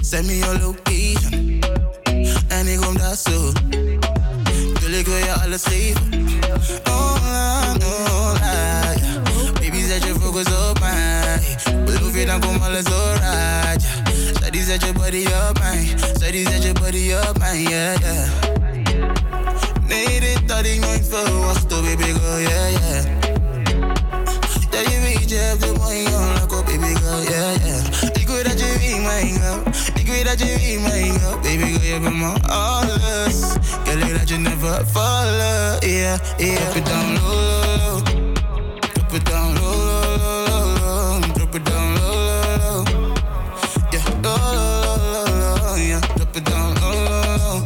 Send me your location. En ik kom zo. Je alles geven. Girl, je never vallen, yeah, yeah. Drop it down low, low, low. Drop it down low, low, low, low, low. Drop it down low, low, low. Yeah, low, low, low, low, low, yeah. Drop it down low, low, low.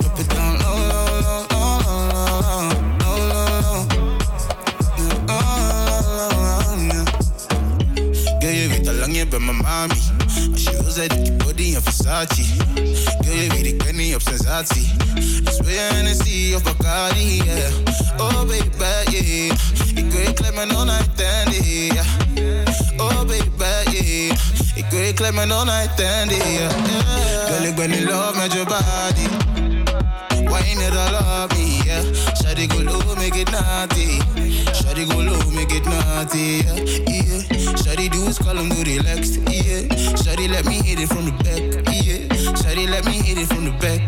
Drop it down low, low, low, low, low, low, low, low. Girl, je weet al lang, je bent mijn mami. Als je wil, zet ik je body in Versace. Op sensatie. Dus wil je Hennessy of Bacardi, yeah. Oh, baby, yeah. Ik wil je klep mijn on-night yeah. Oh, baby, yeah. Ik wil je klep mijn on-night yeah. Girl, ik ben in love met je body. Wine it all up me, yeah. Shawty go low, make it naughty. Shawty go low, make it naughty, yeah. yeah. Shawty do is call him do relaxed, yeah. Shawty let me hit it from the back, yeah. Shawty let me hit it from the back,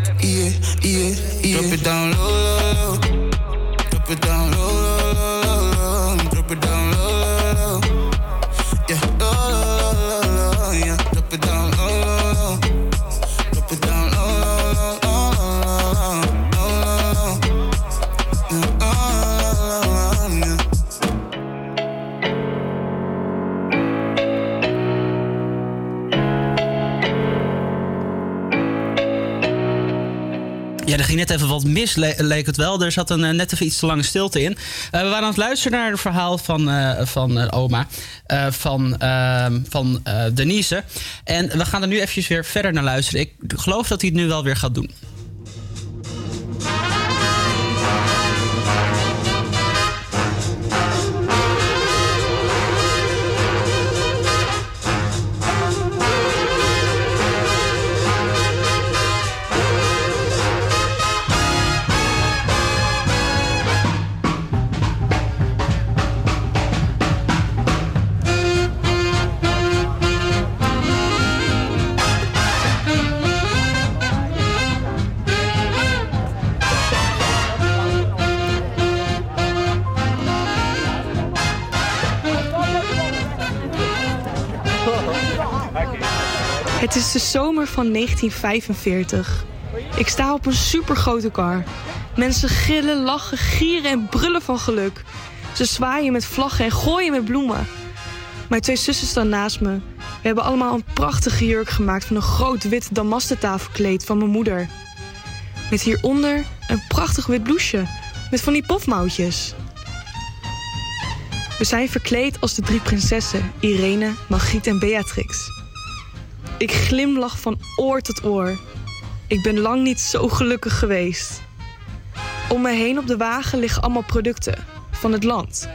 even wat mis, le- leek het wel. Er zat een, eh, net even iets te lange stilte in. Eh, we waren aan het luisteren naar het verhaal van, eh, van oma, van, ehm, van Denise. En we gaan er nu eventjes weer verder naar luisteren. Ik geloof dat hij het nu wel weer gaat doen. Van 1945. Ik sta op een supergrote kar. Mensen gillen, lachen, gieren en brullen van geluk. Ze zwaaien met vlaggen en gooien met bloemen. Mijn twee zussen staan naast me. We hebben allemaal een prachtige jurk gemaakt van een groot wit damasten tafelkleed van mijn moeder. Met hieronder een prachtig wit blouseje met van die pofmouwtjes. We zijn verkleed als de drie prinsessen, Irene, Margriet en Beatrix. Ik glimlach van oor tot oor. Ik ben lang niet zo gelukkig geweest. Om me heen op de wagen liggen allemaal producten van het land.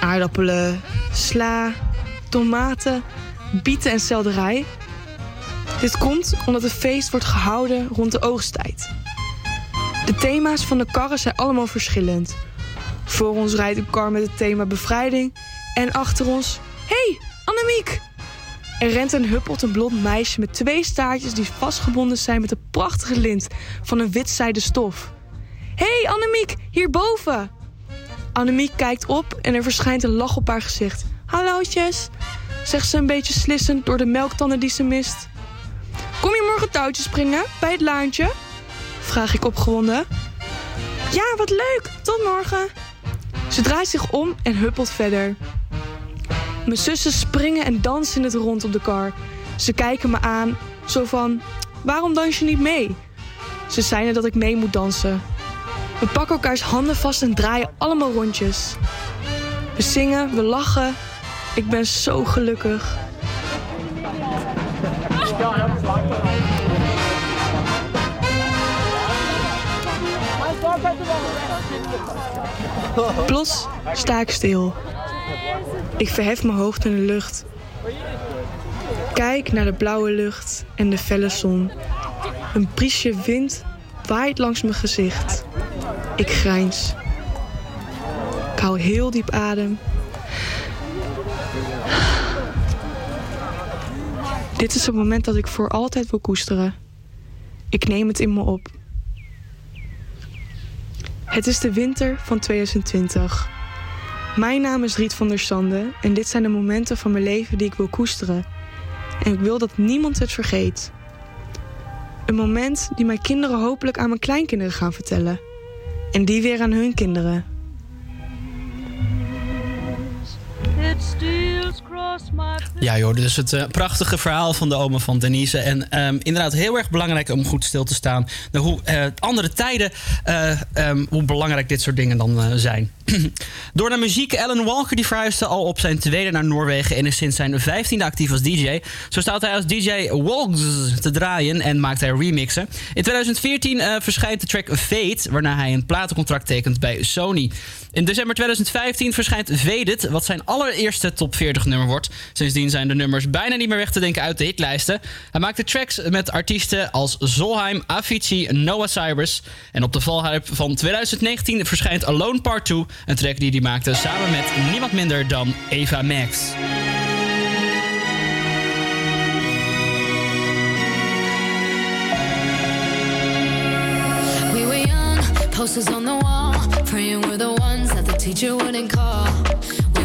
Aardappelen, sla, tomaten, bieten en selderij. Dit komt omdat het feest wordt gehouden rond de oogsttijd. De thema's van de karren zijn allemaal verschillend. Voor ons rijdt een kar met het thema bevrijding en achter ons... hey, Annemiek! Er rent en huppelt een blond meisje met twee staartjes die vastgebonden zijn met een prachtige lint van een wit zijden stof. hey, Annemiek, hierboven! Annemiek kijkt op en er verschijnt een lach op haar gezicht. Hallootjes, zegt ze een beetje slissend door de melktanden die ze mist. Kom je morgen touwtjes springen bij het laantje? Vraag ik opgewonden. Ja, wat leuk, tot morgen. Ze draait zich om en huppelt verder. Mijn zussen springen en dansen in het rond op de kar. Ze kijken me aan, zo van, waarom dans je niet mee? Ze zeiden dat ik mee moet dansen. We pakken elkaars handen vast en draaien allemaal rondjes. We zingen, we lachen. Ik ben zo gelukkig. Plots sta ik stil. Ik verhef mijn hoofd in de lucht. Kijk naar de blauwe lucht en de felle zon. Een briesje wind waait langs mijn gezicht. Ik grijns. Ik hou heel diep adem. Dit is het moment dat ik voor altijd wil koesteren. Ik neem het in me op. Het is de winter van 2020. Mijn naam is Riet van der Sande en dit zijn de momenten van mijn leven die ik wil koesteren. En ik wil dat niemand het vergeet. Een moment die mijn kinderen hopelijk aan mijn kleinkinderen gaan vertellen. En die weer aan hun kinderen. It steals across my Ja joh, dus het eh, prachtige verhaal van de oma van Denise. En ehm, inderdaad heel erg belangrijk om goed stil te staan. Nou, hoe eh, andere tijden, eh, ehm, hoe belangrijk dit soort dingen dan zijn. Door naar muziek, Alan Walker die verhuisde al op zijn tweede naar Noorwegen... en is sinds zijn vijftiende actief als DJ. Zo staat hij als DJ Walks te draaien en maakt hij remixen. In 2014 eh, verschijnt de track Fate... waarna hij een platencontract tekent bij Sony. In december 2015 verschijnt Faded... wat zijn allereerste top 40 nummer wordt. Sindsdien zijn de nummers bijna niet meer weg te denken uit de hitlijsten. Hij maakte tracks met artiesten als Zolheim, Avicii, Noah Cyrus. En op de valhype van 2019 verschijnt Alone Part 2... een track die hij maakte samen met niemand minder dan Eva Max. Posters on the wall, praying we're the ones that the teacher wouldn't call.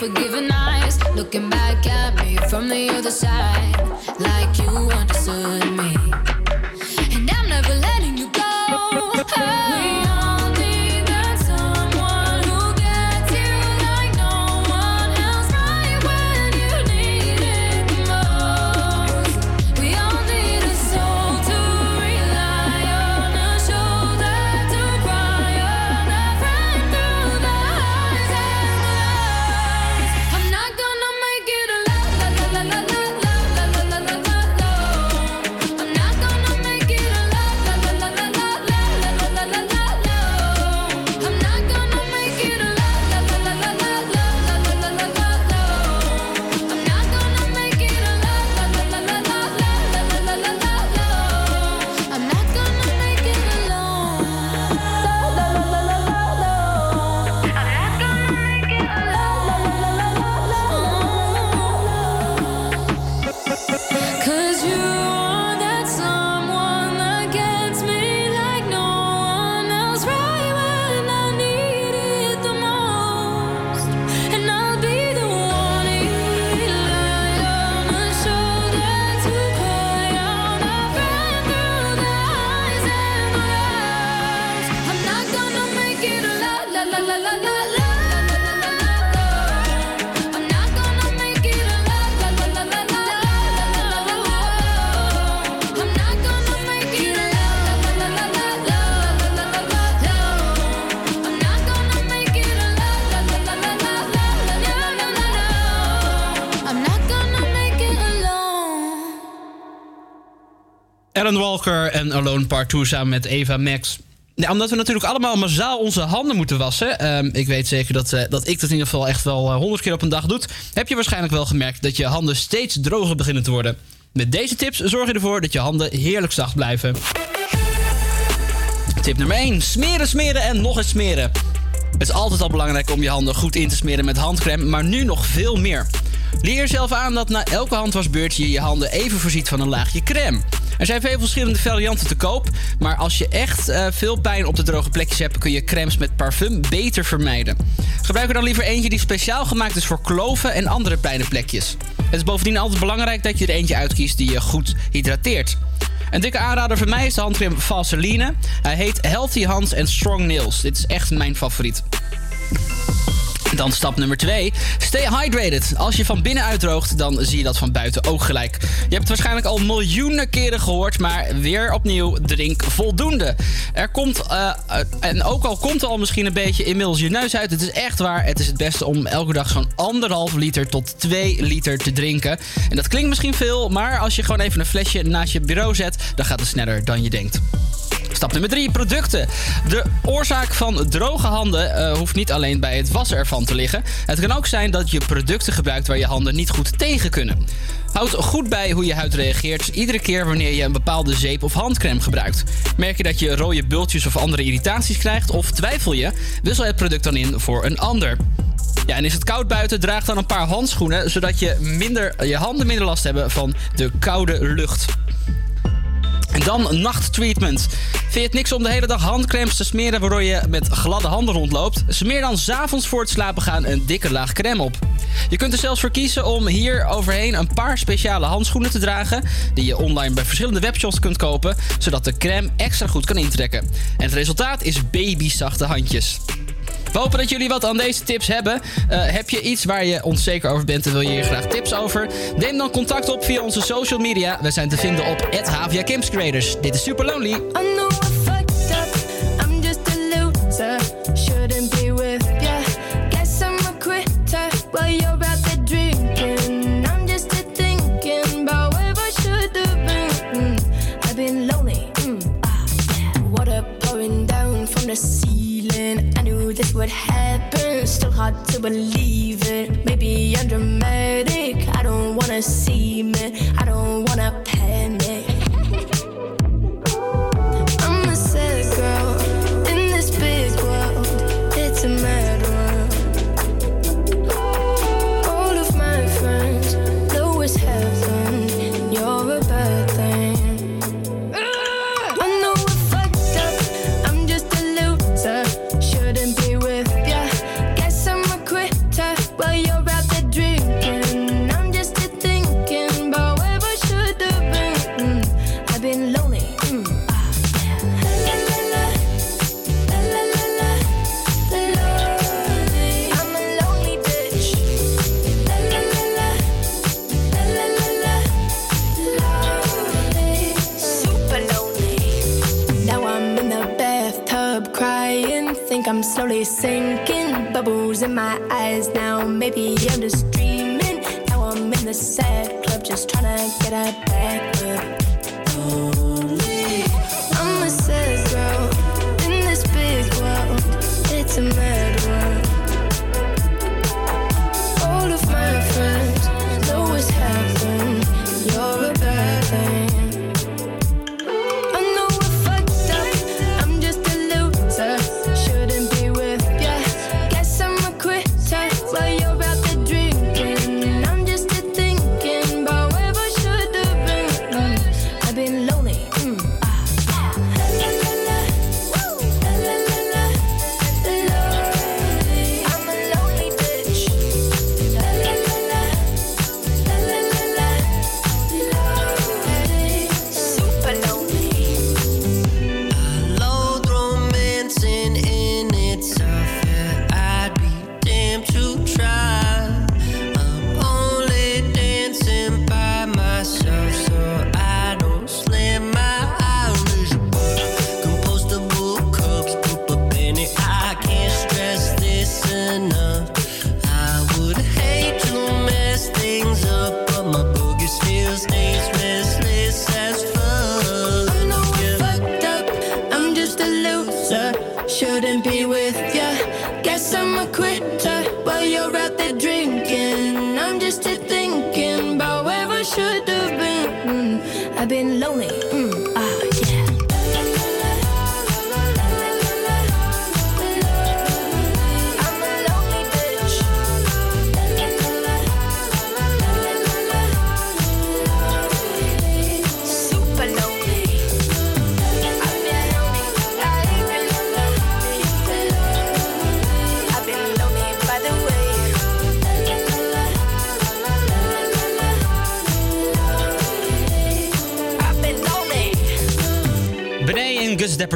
forgiving eyes, looking back at me from the other side, Alan Walker en Alone Part 2 samen met Eva Max. Omdat we natuurlijk allemaal massaal onze handen moeten wassen. Ehm, ik weet zeker dat, eh, dat ik dat in ieder geval echt wel honderd keer op een dag doe. Heb je waarschijnlijk wel gemerkt dat je handen steeds droger beginnen te worden. Met deze tips zorg je ervoor dat je handen heerlijk zacht blijven. Tip nummer 1. Smeren, smeren en nog eens smeren. Het is altijd al belangrijk om je handen goed in te smeren met handcrème, maar nu nog veel meer. Leer jezelf aan dat na elke handwasbeurt je je handen even voorziet van een laagje crème. Er zijn veel verschillende varianten te koop, maar als je echt eh, veel pijn op de droge plekjes hebt, kun je crèmes met parfum beter vermijden. Gebruik er dan liever eentje die speciaal gemaakt is voor kloven en andere pijnenplekjes. Het is bovendien altijd belangrijk dat je er eentje uitkiest die je goed hydrateert. Een dikke aanrader voor mij is de handcrème Vaseline. Hij heet Healthy Hands and Strong Nails. Dit is echt mijn favoriet. Dan stap nummer 2. Stay hydrated. Als je van binnen uitdroogt, dan zie je dat van buiten ook gelijk. Je hebt het waarschijnlijk al miljoenen keren gehoord, maar weer opnieuw, drink voldoende. Er komt, eh, eh, en ook al komt er al misschien een beetje inmiddels je neus uit, het is echt waar. Het is het beste om elke dag zo'n anderhalf liter tot 2 liter te drinken. En dat klinkt misschien veel, maar als je gewoon even een flesje naast je bureau zet, dan gaat het sneller dan je denkt. Stap nummer 3, producten. De oorzaak van droge handen eh, hoeft niet alleen bij het wassen ervan te liggen. Het kan ook zijn dat je producten gebruikt waar je handen niet goed tegen kunnen. Houd goed bij hoe je huid reageert iedere keer wanneer je een bepaalde zeep of handcrème gebruikt. Merk je dat je rode bultjes of andere irritaties krijgt of twijfel je, wissel het product dan in voor een ander. Ja, en is het koud buiten, draag dan een paar handschoenen zodat je, minder, je handen minder last hebben van de koude lucht. Dan nachttreatment. Vind het niks om de hele dag handcremes te smeren waardoor je met gladde handen rondloopt? Smeer dan s'avonds voor het slapen gaan een dikke laag crème op. Je kunt er zelfs voor kiezen om hier overheen een paar speciale handschoenen te dragen. Die je online bij verschillende webshops kunt kopen, zodat de crème extra goed kan intrekken. En het resultaat is babyzachte handjes. We hopen dat jullie wat aan deze tips hebben. Eh, heb je iets waar je onzeker over bent en wil je hier graag tips over? Neem dan contact op via onze social media. We zijn te vinden op Havia. Dit is Super Lonely. Knew this. Still hard to believe it. Maybe I'm dramatic. I don't wanna see me. I don't wanna panic. I'm slowly sinking. Bubbles in my eyes now. Maybe I'm just dreaming. Now I'm in the sad club just trying to get a back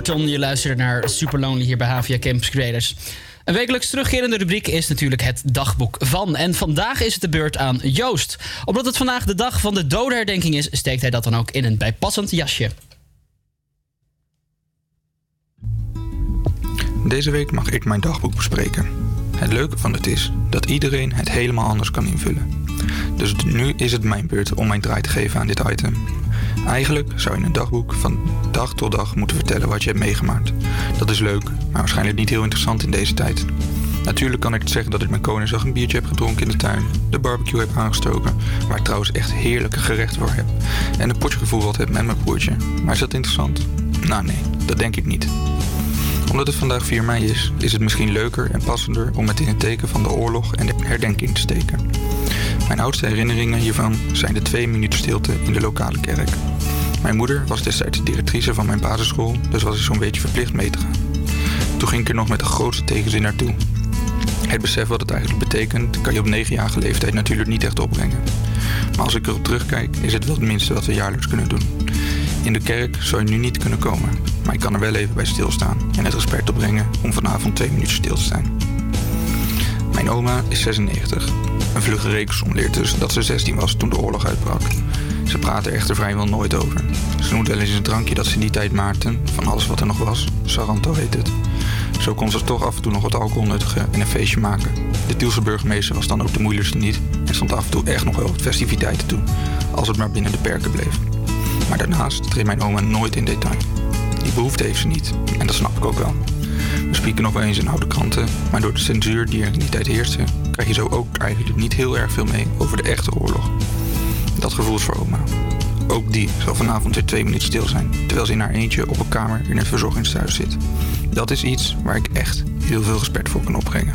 Depperton, je luistert naar Super Lonely hier bij Havia Campus Creators. Een wekelijks terugkerende rubriek is natuurlijk het dagboek van. En vandaag is het de beurt aan Joost. Omdat het vandaag de dag van de dodenherdenking is, steekt hij dat dan ook in een bijpassend jasje. Deze week mag ik mijn dagboek bespreken. Het leuke van het is dat iedereen het helemaal anders kan invullen. Dus nu is het mijn beurt om mijn draai te geven aan dit item. Eigenlijk zou je in een dagboek van dag tot dag moeten vertellen wat je hebt meegemaakt. Dat is leuk, maar waarschijnlijk niet heel interessant in deze tijd. Natuurlijk kan ik zeggen dat ik met Koningsdag een biertje heb gedronken in de tuin, de barbecue heb aangestoken, waar ik trouwens echt heerlijke gerechten voor heb, en een potje gevoetbald heb met mijn broertje. Maar is dat interessant? Nou nee, dat denk ik niet omdat het vandaag 4 mei is, is het misschien leuker en passender om het in het teken van de oorlog en de herdenking te steken. Mijn oudste herinneringen hiervan zijn de twee minuten stilte in de lokale kerk. Mijn moeder was destijds directrice van mijn basisschool, dus was ik zo'n beetje verplicht mee te gaan. Toen ging ik er nog met de grootste tegenzin naartoe. Het besef wat het eigenlijk betekent, kan je op 9-jarige leeftijd natuurlijk niet echt opbrengen. Maar als ik erop terugkijk, is het wel het minste wat we jaarlijks kunnen doen. In de kerk zou je nu niet kunnen komen, maar ik kan er wel even bij stilstaan en het respect opbrengen om vanavond twee minuten stil te zijn. Mijn oma is 96. Een vlugge rekensom leert dus dat ze 16 was toen de oorlog uitbrak. Ze praat er echter vrijwel nooit over. Ze noemt wel eens een drankje dat ze in die tijd maakten, van alles wat er nog was. Saranto heet het. Zo kon ze toch af en toe nog wat alcohol nuttigen en een feestje maken. De Tielse burgemeester was dan ook de moeilijkste niet en stond af en toe echt nog wel wat festiviteiten toe, als het maar binnen de perken bleef. Maar daarnaast treedt mijn oma nooit in detail. Die behoefte heeft ze niet, en dat snap ik ook wel. We spieken nog wel eens in oude kranten, maar door de censuur die er in die tijd heerste, krijg je zo ook eigenlijk niet heel erg veel mee over de echte oorlog. Dat gevoel voor oma. Ook die zal vanavond weer twee minuten stil zijn, terwijl ze in haar eentje op een kamer in het verzorgingshuis zit. Dat is iets waar ik echt heel veel respect voor kan opbrengen.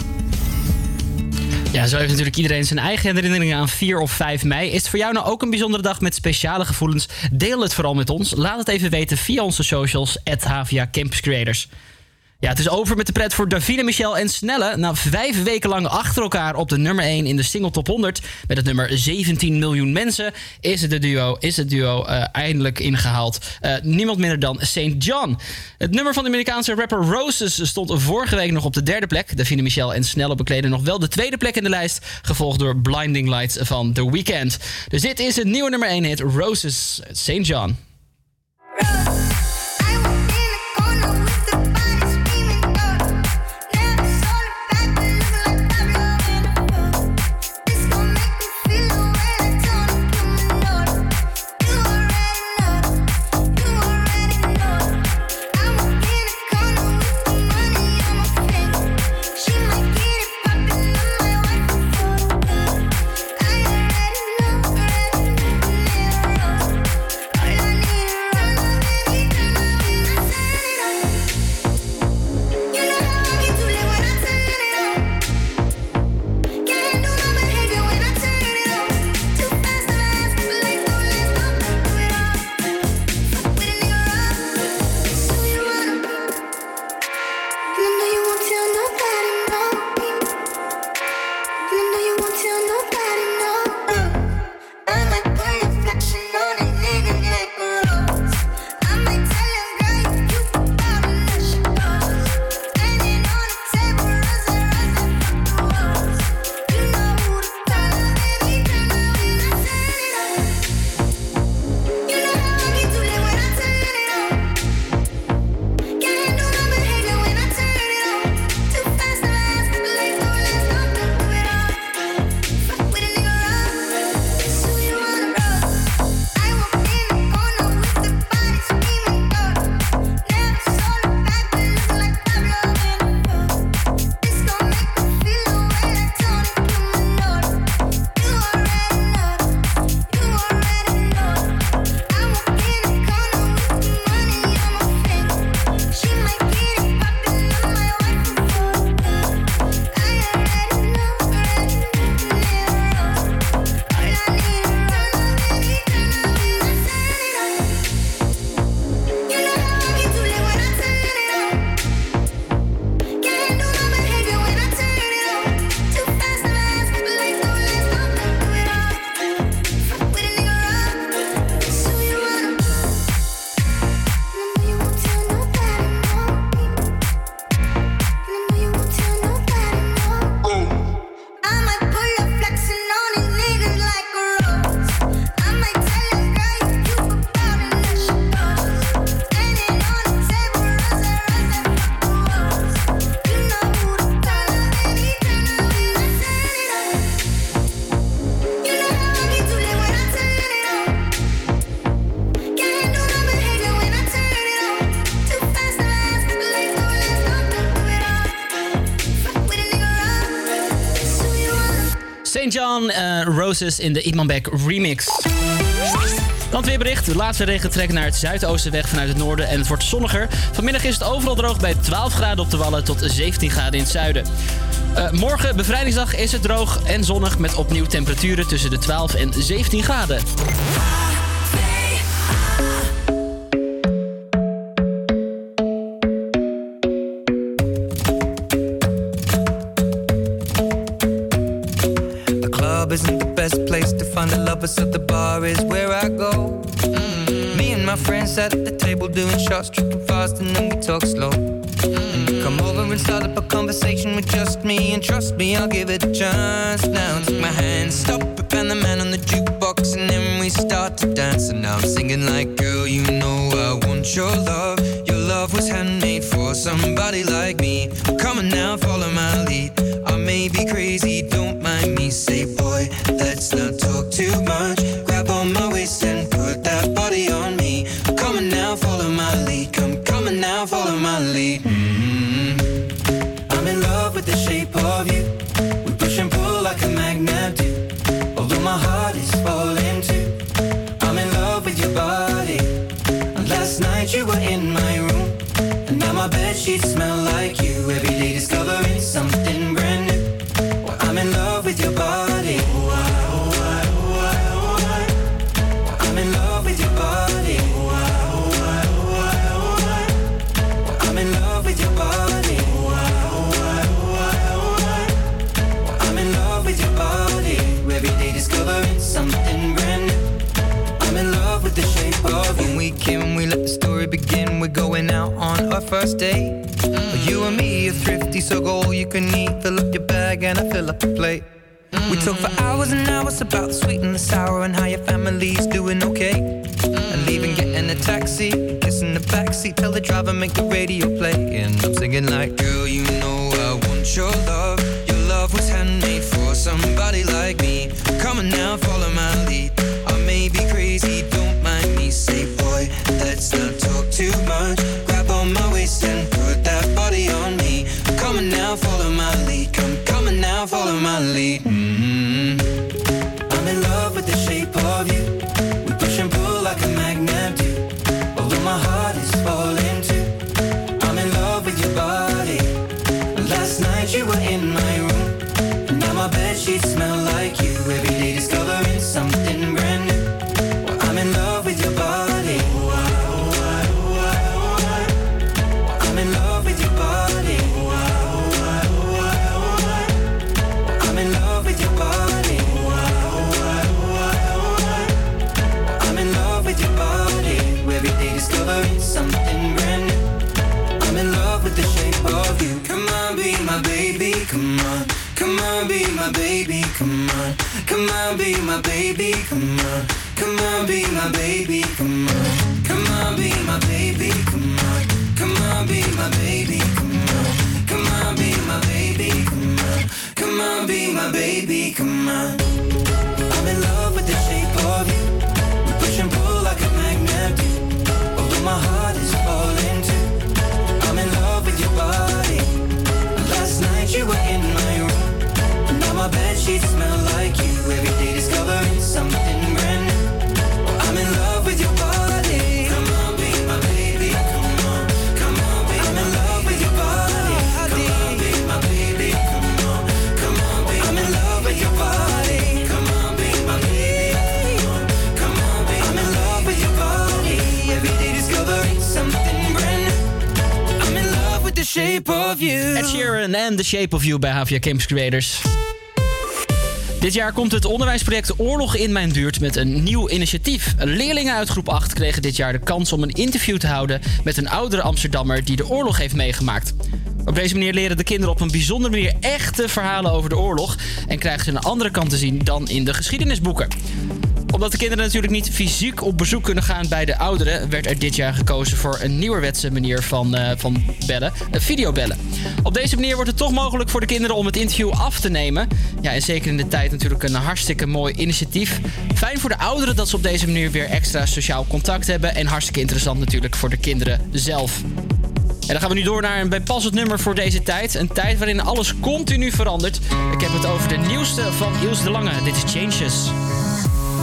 Ja, zo heeft natuurlijk iedereen zijn eigen herinneringen aan 4 of 5 mei. Is het voor jou nou ook een bijzondere dag met speciale gevoelens? Deel het vooral met ons. Laat het even weten via onze socials, at Campus Creators. Ja, het is over met de pret voor Davine, Michel en Snelle. Na vijf weken lang achter elkaar op de nummer 1 in de single top 100... met het nummer 17 miljoen mensen... is het, de duo, is het duo eh, eindelijk ingehaald. Eh, niemand minder dan St. John. Het nummer van de Amerikaanse rapper Roses stond vorige week nog op de derde plek. Davine, Michel en Snelle bekleden nog wel de tweede plek in de lijst... gevolgd door Blinding Lights van The Weeknd. Dus dit is het nieuwe nummer 1 hit Roses, St. John. In de Imanbek remix. Landweerbericht. De laatste regen trekt naar het zuidoosten weg vanuit het noorden en het wordt zonniger. Vanmiddag is het overal droog bij 12 graden op de Wallen tot 17 graden in het zuiden. Eh, morgen, bevrijdingsdag, is het droog en zonnig met opnieuw temperaturen tussen de 12 en 17 graden. Lovers, so the bar is where I go. Mm. Me and my friends sat at the table doing shots, tripping fast, and then we talk slow. And you come over and start up a conversation with just me, and trust me, I'll give it a chance. Now take my hand, stop it, and the man on the jukebox, and then we start to dance. And now I'm singing like, girl, you know I want your love. Your love was handmade for somebody like me. Come on now, follow my lead. May be crazy, don't mind me. Say, boy, let's not talk too much. Grab on my waist and first date. Mm. You and me are thrifty, so go all you can eat. Fill up your bag and I fill up the plate. We mm. talk for hours and hours about the sweet and the sour and how your family's doing okay. Mm. And leaving, getting a taxi, kissing the backseat, tell the driver make the radio play. And I'm singing like, girl, you know I want your love. Your love was handmade for somebody like me. Come on now, follow my lead. I may be crazy, baby, come on. Come on, be my baby, come on. Come on, be my baby, come on. Come on, be my baby, come on. Come on, be my baby, come on. Come on, be my baby, come on. Come on, be my baby, come on. I'm in love with the shape of you. We push and pull like a magnet do. Although my heart is falling sheets smell like you. Every day discovering something brand new. I'm in love with your body. Come on, be my baby. Come on, come on, be I'm in love with your body. Come on, be my baby. Come on, come on, be I'm in love with your body. Come on, be my baby. Come on, come on, be I'm in love with your body. Every day discovering something brand new. I'm in love with the shape of you. Ed Sheeran en The Shape of You bij Havia Campus Creators. Dit jaar komt het onderwijsproject Oorlog in mijn buurt met een nieuw initiatief. Leerlingen uit groep 8 kregen dit jaar de kans om een interview te houden met een oudere Amsterdammer die de oorlog heeft meegemaakt. Op deze manier leren de kinderen op een bijzondere manier echte verhalen over de oorlog en krijgen ze een andere kant te zien dan in de geschiedenisboeken omdat de kinderen natuurlijk niet fysiek op bezoek kunnen gaan bij de ouderen, werd er dit jaar gekozen voor een nieuwerwetse manier van, eh, van bellen, uh, videobellen. Op deze manier wordt het toch mogelijk voor de kinderen om het interview af te nemen. Ja, en zeker in de tijd natuurlijk een hartstikke mooi initiatief. Fijn voor de ouderen dat ze op deze manier weer extra sociaal contact hebben. En hartstikke interessant natuurlijk voor de kinderen zelf. En dan gaan we nu door naar een bijpassend nummer voor deze tijd. Een tijd waarin alles continu verandert. Ik heb het over de nieuwste van Ilse de Lange. Dit is Changes.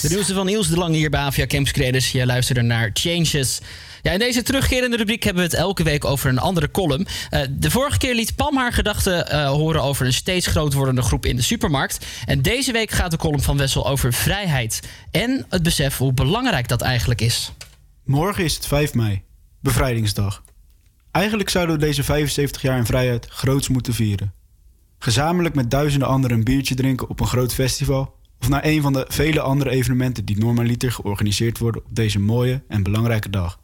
De nieuwste van Niels de Lange hier bij Avia Campus Creators. Jij luisterde naar Changes. Ja, in deze terugkerende rubriek hebben we het elke week over een andere column. Eh, de vorige keer liet Pam haar gedachten eh, horen over een steeds groot wordende groep in de supermarkt. En deze week gaat de column van Wessel over vrijheid. En het besef hoe belangrijk dat eigenlijk is. Morgen is het 5 mei, bevrijdingsdag. Eigenlijk zouden we deze 75 jaar in vrijheid groots moeten vieren. Gezamenlijk met duizenden anderen een biertje drinken op een groot festival of naar een van de vele andere evenementen die normaliter georganiseerd worden op deze mooie en belangrijke dag.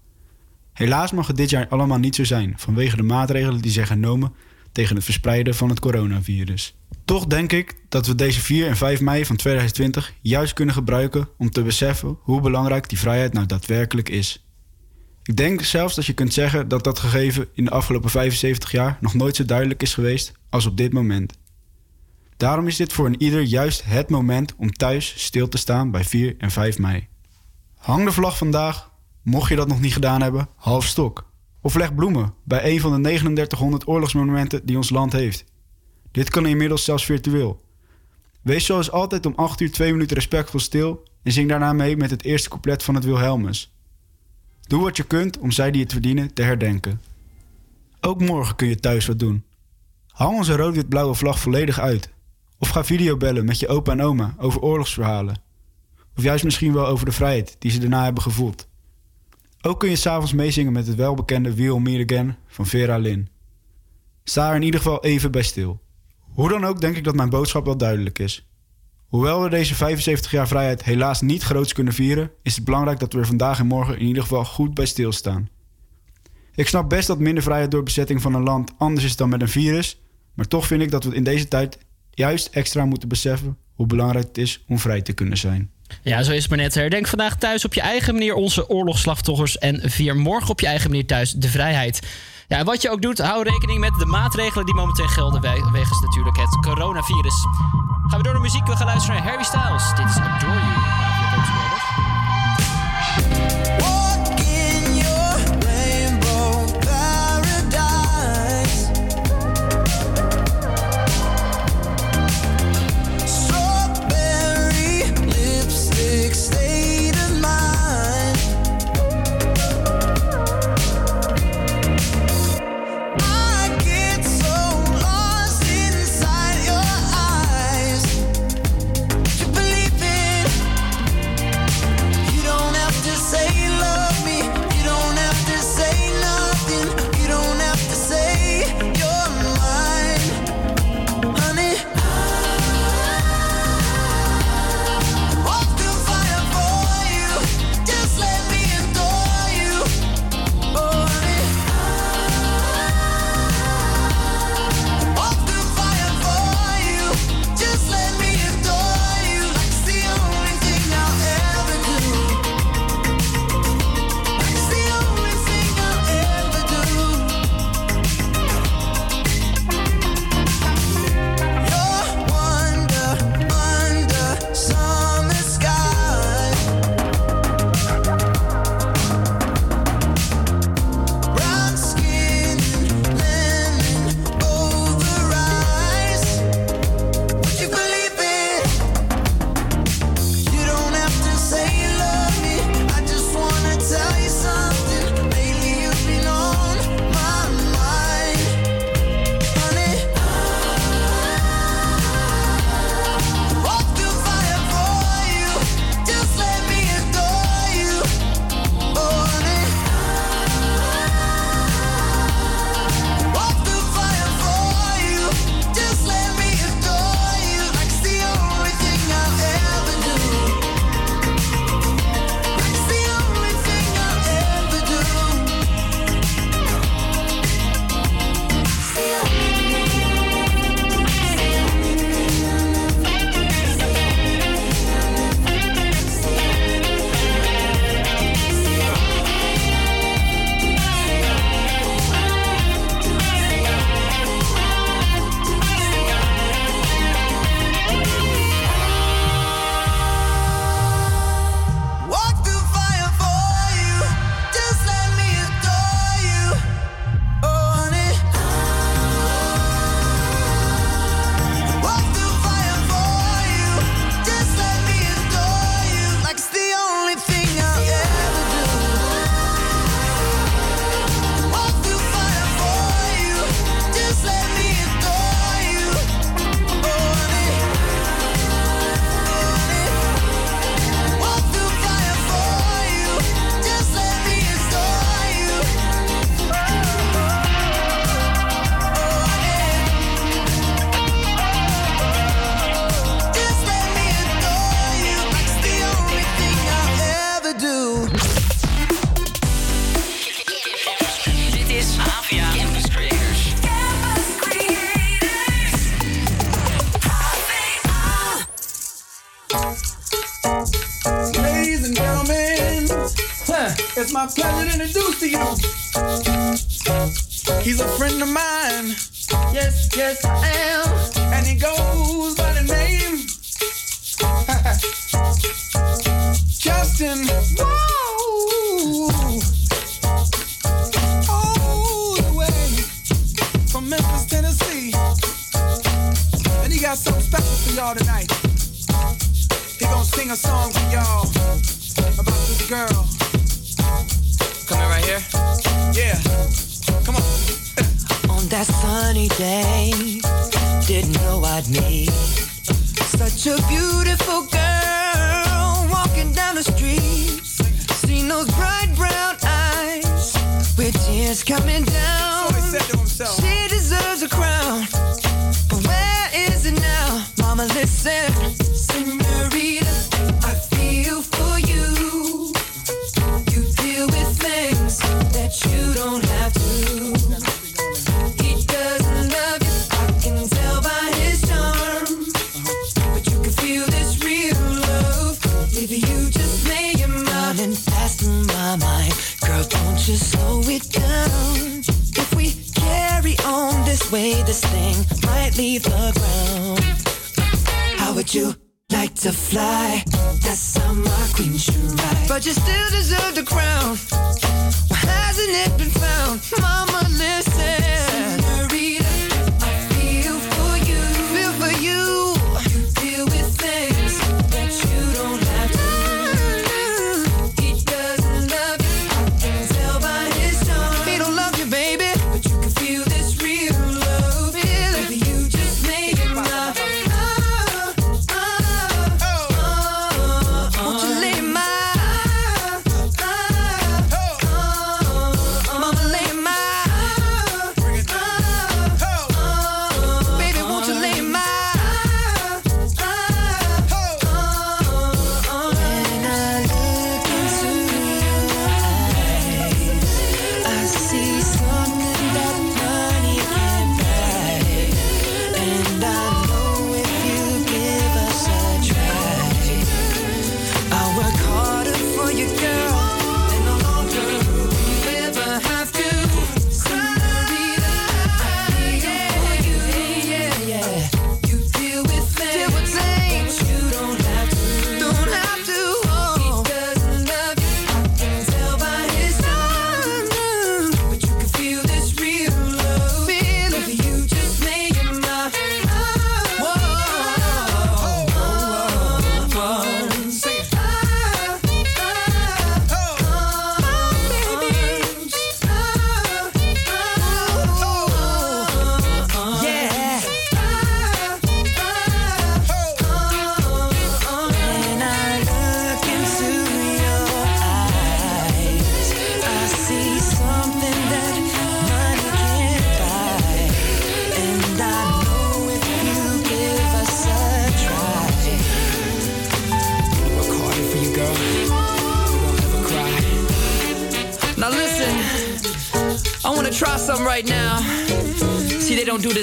Helaas mag het dit jaar allemaal niet zo zijn vanwege de maatregelen die zijn genomen tegen het verspreiden van het coronavirus. Toch denk ik dat we deze 4 en 5 mei van 2020 juist kunnen gebruiken om te beseffen hoe belangrijk die vrijheid nou daadwerkelijk is. Ik denk zelfs dat je kunt zeggen dat dat gegeven in de afgelopen 75 jaar nog nooit zo duidelijk is geweest als op dit moment. Daarom is dit voor een ieder juist het moment om thuis stil te staan bij 4 en 5 mei. Hang de vlag vandaag, mocht je dat nog niet gedaan hebben, half stok. Of leg bloemen bij een van de 3900 oorlogsmonumenten die ons land heeft. Dit kan inmiddels zelfs virtueel. Wees zoals altijd om 8 uur 2 minuten respectvol stil en zing daarna mee met het eerste couplet van het Wilhelmus. Doe wat je kunt om zij die het verdienen te herdenken. Ook morgen kun je thuis wat doen. Hang onze rood-wit-blauwe vlag volledig uit. Of ga videobellen met je opa en oma over oorlogsverhalen. Of juist misschien wel over de vrijheid die ze daarna hebben gevoeld. Ook kun je s'avonds meezingen met het welbekende We'll Meet Again van Vera Lynn. Sta er in ieder geval even bij stil. Hoe dan ook denk ik dat mijn boodschap wel duidelijk is. Hoewel we deze 75 jaar vrijheid helaas niet groots kunnen vieren, is het belangrijk dat we er vandaag en morgen in ieder geval goed bij stilstaan. Ik snap best dat minder vrijheid door bezetting van een land anders is dan met een virus, maar toch vind ik dat we in deze tijd juist extra moeten beseffen hoe belangrijk het is om vrij te kunnen zijn. Ja, zo is het maar net. Herdenk vandaag thuis op je eigen manier onze oorlogsslachtoffers en vier morgen op je eigen manier thuis de vrijheid. Ja, wat je ook doet, hou rekening met de maatregelen die momenteel gelden wegens natuurlijk het coronavirus. Gaan we door de muziek, we gaan luisteren naar Harry Styles. Dit is Adore You.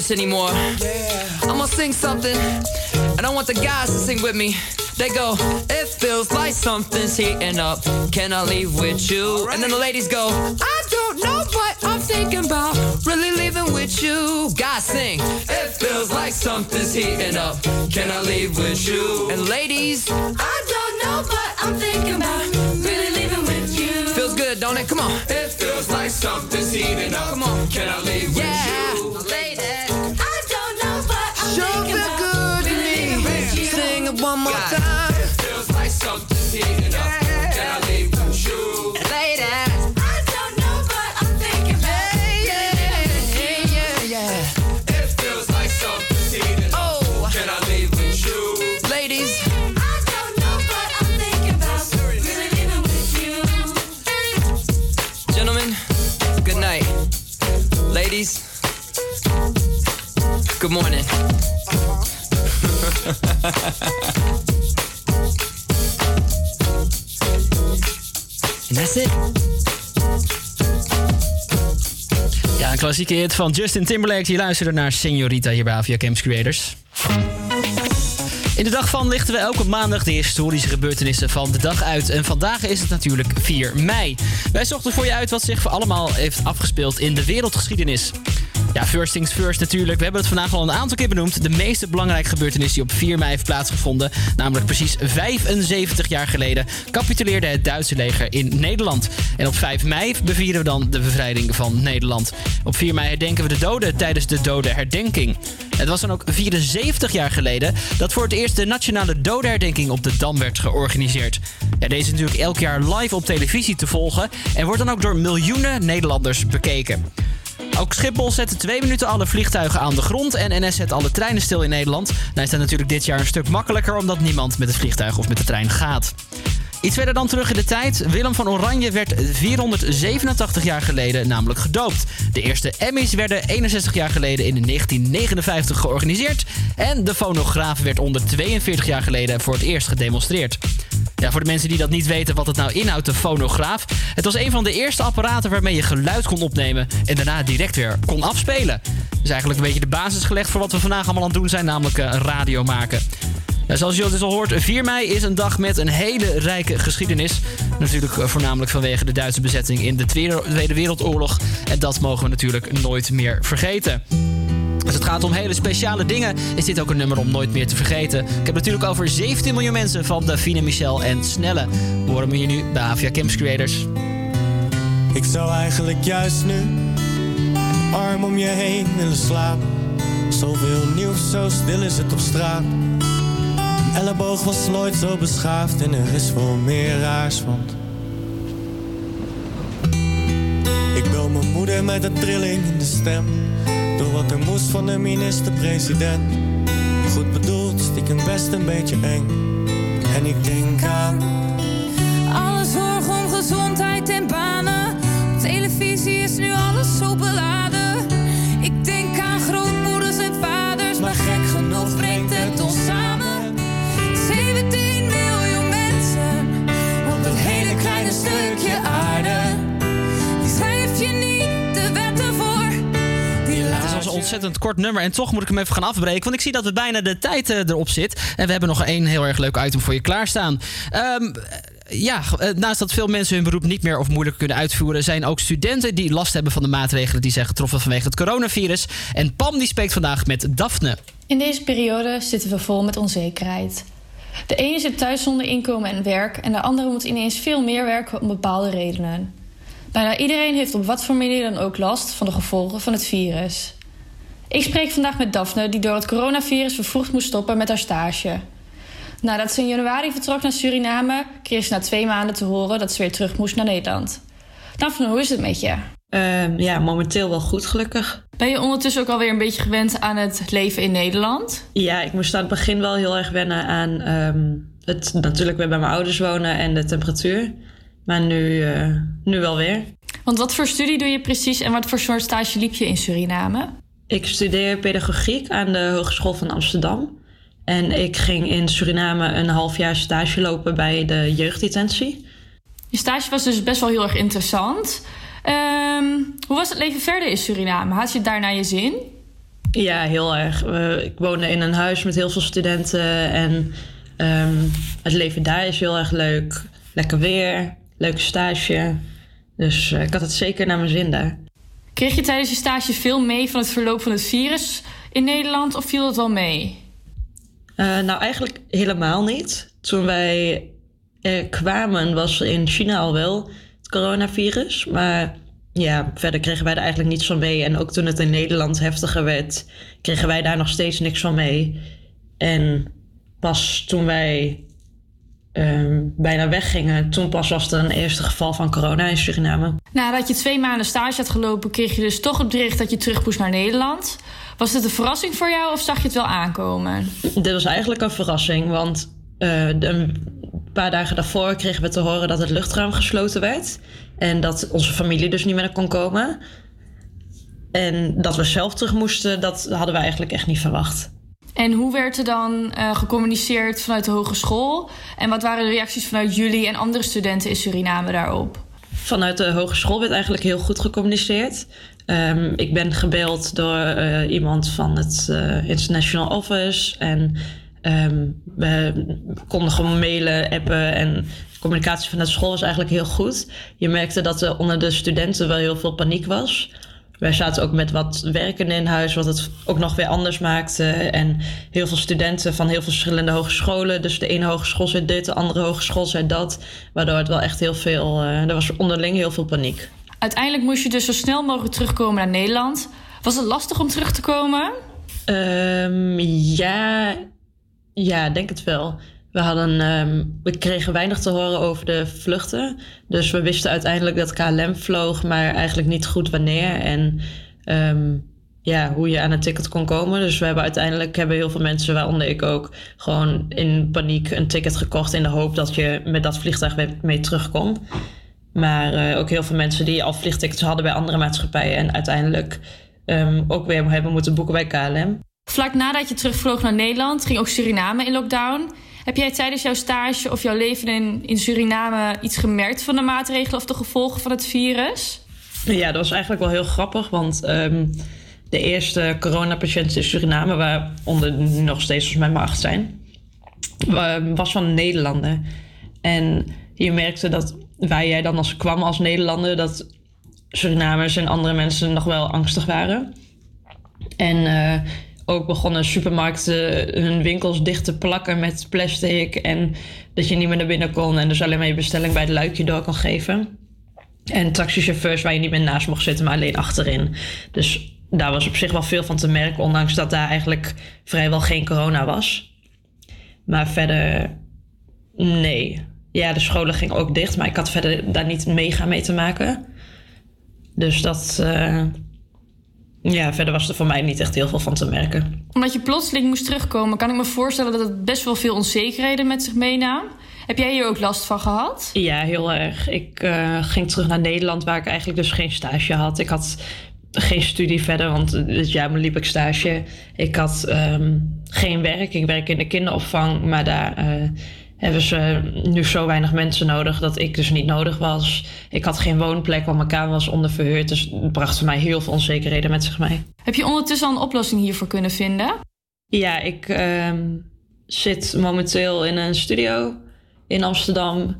This anymore. I'm gonna sing something, and I want the guys to sing with me. They go, it feels like something's heating up. Can I leave with you? And then the ladies go, I don't know what I'm thinking about. Really leaving with you. Guys sing, it feels like something's heating up. Can I leave with you? And ladies, I don't know what I'm thinking about. Really leaving with you. Feels good, don't it? Come on. It feels like something's heating up. Come on. Can I leave with you? Klassieke hit van Justin Timberlake. Je luisterde naar Señorita hier bij Avia Camps Creators. In de dag van lichten we elke maandag de historische gebeurtenissen van de dag uit. En vandaag is het natuurlijk 4 mei. Wij zochten voor je uit wat zich voor allemaal heeft afgespeeld in de wereldgeschiedenis. Ja, first things first natuurlijk. We hebben het vandaag al een aantal keer benoemd. De meest belangrijke gebeurtenis die op 4 mei heeft plaatsgevonden. Namelijk precies 75 jaar geleden capituleerde het Duitse leger in Nederland. En op 5 mei bevieren we dan de bevrijding van Nederland. Op 4 mei herdenken we de doden tijdens de dodenherdenking. Het was dan ook 74 jaar geleden dat voor het eerst de nationale dodenherdenking op de Dam werd georganiseerd. Deze is natuurlijk elk jaar live op televisie te volgen en wordt dan ook door miljoenen Nederlanders bekeken. Ook Schiphol zette twee minuten alle vliegtuigen aan de grond en NS zet alle treinen stil in Nederland. Nou is dat natuurlijk dit jaar een stuk makkelijker omdat niemand met het vliegtuig of met de trein gaat. Iets verder dan terug in de tijd. Willem van Oranje werd 487 jaar geleden namelijk gedoopt. De eerste Emmys werden 61 jaar geleden in 1959 georganiseerd. En de fonograaf werd onder 42 jaar geleden voor het eerst gedemonstreerd. Ja, voor de mensen die dat niet weten wat het nou inhoudt, de fonograaf. Het was een van de eerste apparaten waarmee je geluid kon opnemen en daarna direct weer kon afspelen. Dus eigenlijk een beetje de basis gelegd voor wat we vandaag allemaal aan het doen zijn, namelijk eh, radio maken. Zoals je dus al hoort, 4 mei is een dag met een hele rijke geschiedenis. Natuurlijk eh, voornamelijk vanwege de Duitse bezetting in de Tweede Wereldoorlog. En dat mogen we natuurlijk nooit meer vergeten. Als het gaat om hele speciale dingen, is dit ook een nummer om nooit meer te vergeten. Ik heb natuurlijk over 17 miljoen mensen van Davine Michel en Snelle. We horen we hier nu bij Havia Campus Creators. Ik zou eigenlijk juist nu arm om je heen willen slapen. Zoveel nieuws, zo stil is het op straat. Een elleboog was nooit zo beschaafd en er is veel meer raars, want... Ik bel mijn moeder met een trilling in de stem. Wat er moest van de minister-president. Goed bedoeld, stiekem best een beetje eng. En ik denk aan... Alle zorg om gezondheid en banen. Op televisie is nu alles zo beladen. Ontzettend kort nummer en toch moet ik hem even gaan afbreken. Want ik zie dat er bijna de tijd eh, erop zit. En we hebben nog één heel erg leuk item voor je klaarstaan. Ehm, ja, eh, naast dat veel mensen hun beroep niet meer of moeilijker kunnen uitvoeren, zijn ook studenten die last hebben van de maatregelen die zijn getroffen vanwege het coronavirus. En Pam die spreekt vandaag met Daphne. In deze periode zitten we vol met onzekerheid. De ene zit thuis zonder inkomen en werk en de andere moet ineens veel meer werken om bepaalde redenen. Bijna iedereen heeft op wat voor manier dan ook last van de gevolgen van het virus. Ik spreek vandaag met Daphne, die door het coronavirus vervroegd moest stoppen met haar stage. Nadat ze in januari vertrok naar Suriname, kreeg ze na twee maanden te horen dat ze weer terug moest naar Nederland. Daphne, hoe is het met je? Ehm, ja, momenteel wel goed, gelukkig. Ben je ondertussen ook alweer een beetje gewend aan het leven in Nederland? Ja, ik moest aan het begin wel heel erg wennen aan ehm, het natuurlijk weer bij mijn ouders wonen en de temperatuur. Maar nu, eh, nu wel weer. Want wat voor studie doe je precies en wat voor soort stage liep je in Suriname? Ik studeer pedagogiek aan de Hogeschool van Amsterdam. En ik ging in Suriname een half jaar stage lopen bij de jeugddetentie. Je stage was dus best wel heel erg interessant. Ehm, hoe was het leven verder in Suriname? Had je het daar naar je zin? Ja, heel erg. Ik woonde in een huis met heel veel studenten. En ehm, het leven daar is heel erg leuk. Lekker weer, leuke stage. Dus eh, ik had het zeker naar mijn zin daar. Kreeg je tijdens je stage veel mee van het verloop van het virus in Nederland of viel dat wel mee? Eh, nou, eigenlijk helemaal niet. Toen wij er kwamen was in China al wel het coronavirus. Maar ja, verder kregen wij er eigenlijk niets van mee. En ook toen het in Nederland heftiger werd, kregen wij daar nog steeds niks van mee. En pas toen wij ehm, bijna weggingen, toen pas was er een eerste geval van corona in Suriname. Nadat je twee maanden stage had gelopen, kreeg je dus toch het bericht dat je terug moest naar Nederland. Was het een verrassing voor jou of zag je het wel aankomen? Dit was eigenlijk een verrassing, want eh, een paar dagen daarvoor kregen we te horen dat het luchtruim gesloten werd. En dat onze familie dus niet meer kon komen. En dat we zelf terug moesten, dat hadden we eigenlijk echt niet verwacht. En hoe werd er dan eh, gecommuniceerd vanuit de hogeschool? En wat waren de reacties vanuit jullie en andere studenten in Suriname daarop? Vanuit de hogeschool werd eigenlijk heel goed gecommuniceerd. Ehm, ik ben gebeld door eh, iemand van het eh, International Office. En ehm, we konden gewoon mailen, appen. En de communicatie vanuit school was eigenlijk heel goed. Je merkte dat er onder de studenten wel heel veel paniek was. Wij zaten ook met wat werkenden in huis, wat het ook nog weer anders maakte. En heel veel studenten van heel veel verschillende hogescholen. Dus de ene hogeschool zei dit, de andere hogeschool zei dat. Waardoor het wel echt heel veel... eh, er was onderling heel veel paniek. Uiteindelijk moest je dus zo snel mogelijk terugkomen naar Nederland. Was het lastig om terug te komen? Ehm, ja, ja, denk het wel. We, hadden, ehm, we kregen weinig te horen over de vluchten. Dus we wisten uiteindelijk dat KLM vloog, maar eigenlijk niet goed wanneer. En ehm, ja, hoe je aan een ticket kon komen. Dus we hebben uiteindelijk hebben heel veel mensen, waaronder ik ook, gewoon in paniek een ticket gekocht in de hoop dat je met dat vliegtuig weer mee terug kon. Maar eh, ook heel veel mensen die al vliegtickets hadden bij andere maatschappijen en uiteindelijk ehm, ook weer hebben moeten boeken bij KLM. Vlak nadat je terugvloog naar Nederland, ging ook Suriname in lockdown. Heb jij tijdens jouw stage of jouw leven in, in Suriname iets gemerkt van de maatregelen of de gevolgen van het virus? Ja, dat was eigenlijk wel heel grappig, want ehm, de eerste coronapatiënten in Suriname, waaronder nu nog steeds volgens mij maar acht zijn, wa- was van Nederlander. En je merkte dat waar jij dan als kwam als Nederlander, dat Surinamers en andere mensen nog wel angstig waren. En eh, ook begonnen supermarkten hun winkels dicht te plakken met plastic. En dat je niet meer naar binnen kon en dus alleen maar je bestelling bij het luikje door kon geven. En taxichauffeurs waar je niet meer naast mocht zitten, maar alleen achterin. Dus daar was op zich wel veel van te merken, ondanks dat daar eigenlijk vrijwel geen corona was. Maar verder, nee. Ja, de scholen gingen ook dicht, maar ik had verder daar niet mega mee te maken. Dus dat, eh, ja, verder was er voor mij niet echt heel veel van te merken. Omdat je plotseling moest terugkomen, kan ik me voorstellen dat het best wel veel onzekerheden met zich meenam. Heb jij hier ook last van gehad? Ja, heel erg. Ik eh, ging terug naar Nederland, waar ik eigenlijk dus geen stage had. Ik had geen studie verder, want dit jaar liep ik stage. Ik had ehm, geen werk. Ik werk in de kinderopvang, maar daar eh, hebben ze nu zo weinig mensen nodig dat ik dus niet nodig was. Ik had geen woonplek, want mijn kamer was onderverhuurd. Dus het bracht voor mij heel veel onzekerheden met zich mee. Heb je ondertussen al een oplossing hiervoor kunnen vinden? Ja, ik ehm, zit momenteel in een studio in Amsterdam.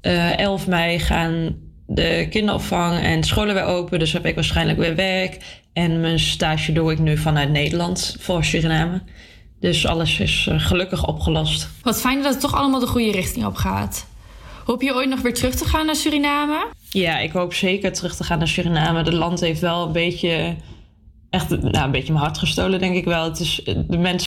Eh 11 mei gaan de kinderopvang en scholen weer open. Dus heb ik waarschijnlijk weer werk. En mijn stage doe ik nu vanuit Nederland voor Suriname. Dus alles is eh, gelukkig opgelost. Wat fijn dat het toch allemaal de goede richting op gaat. Hoop je ooit nog weer terug te gaan naar Suriname? Ja, ik hoop zeker terug te gaan naar Suriname. Het land heeft wel een beetje, echt, nou, een beetje mijn hart gestolen, denk ik wel. Het is, de mensen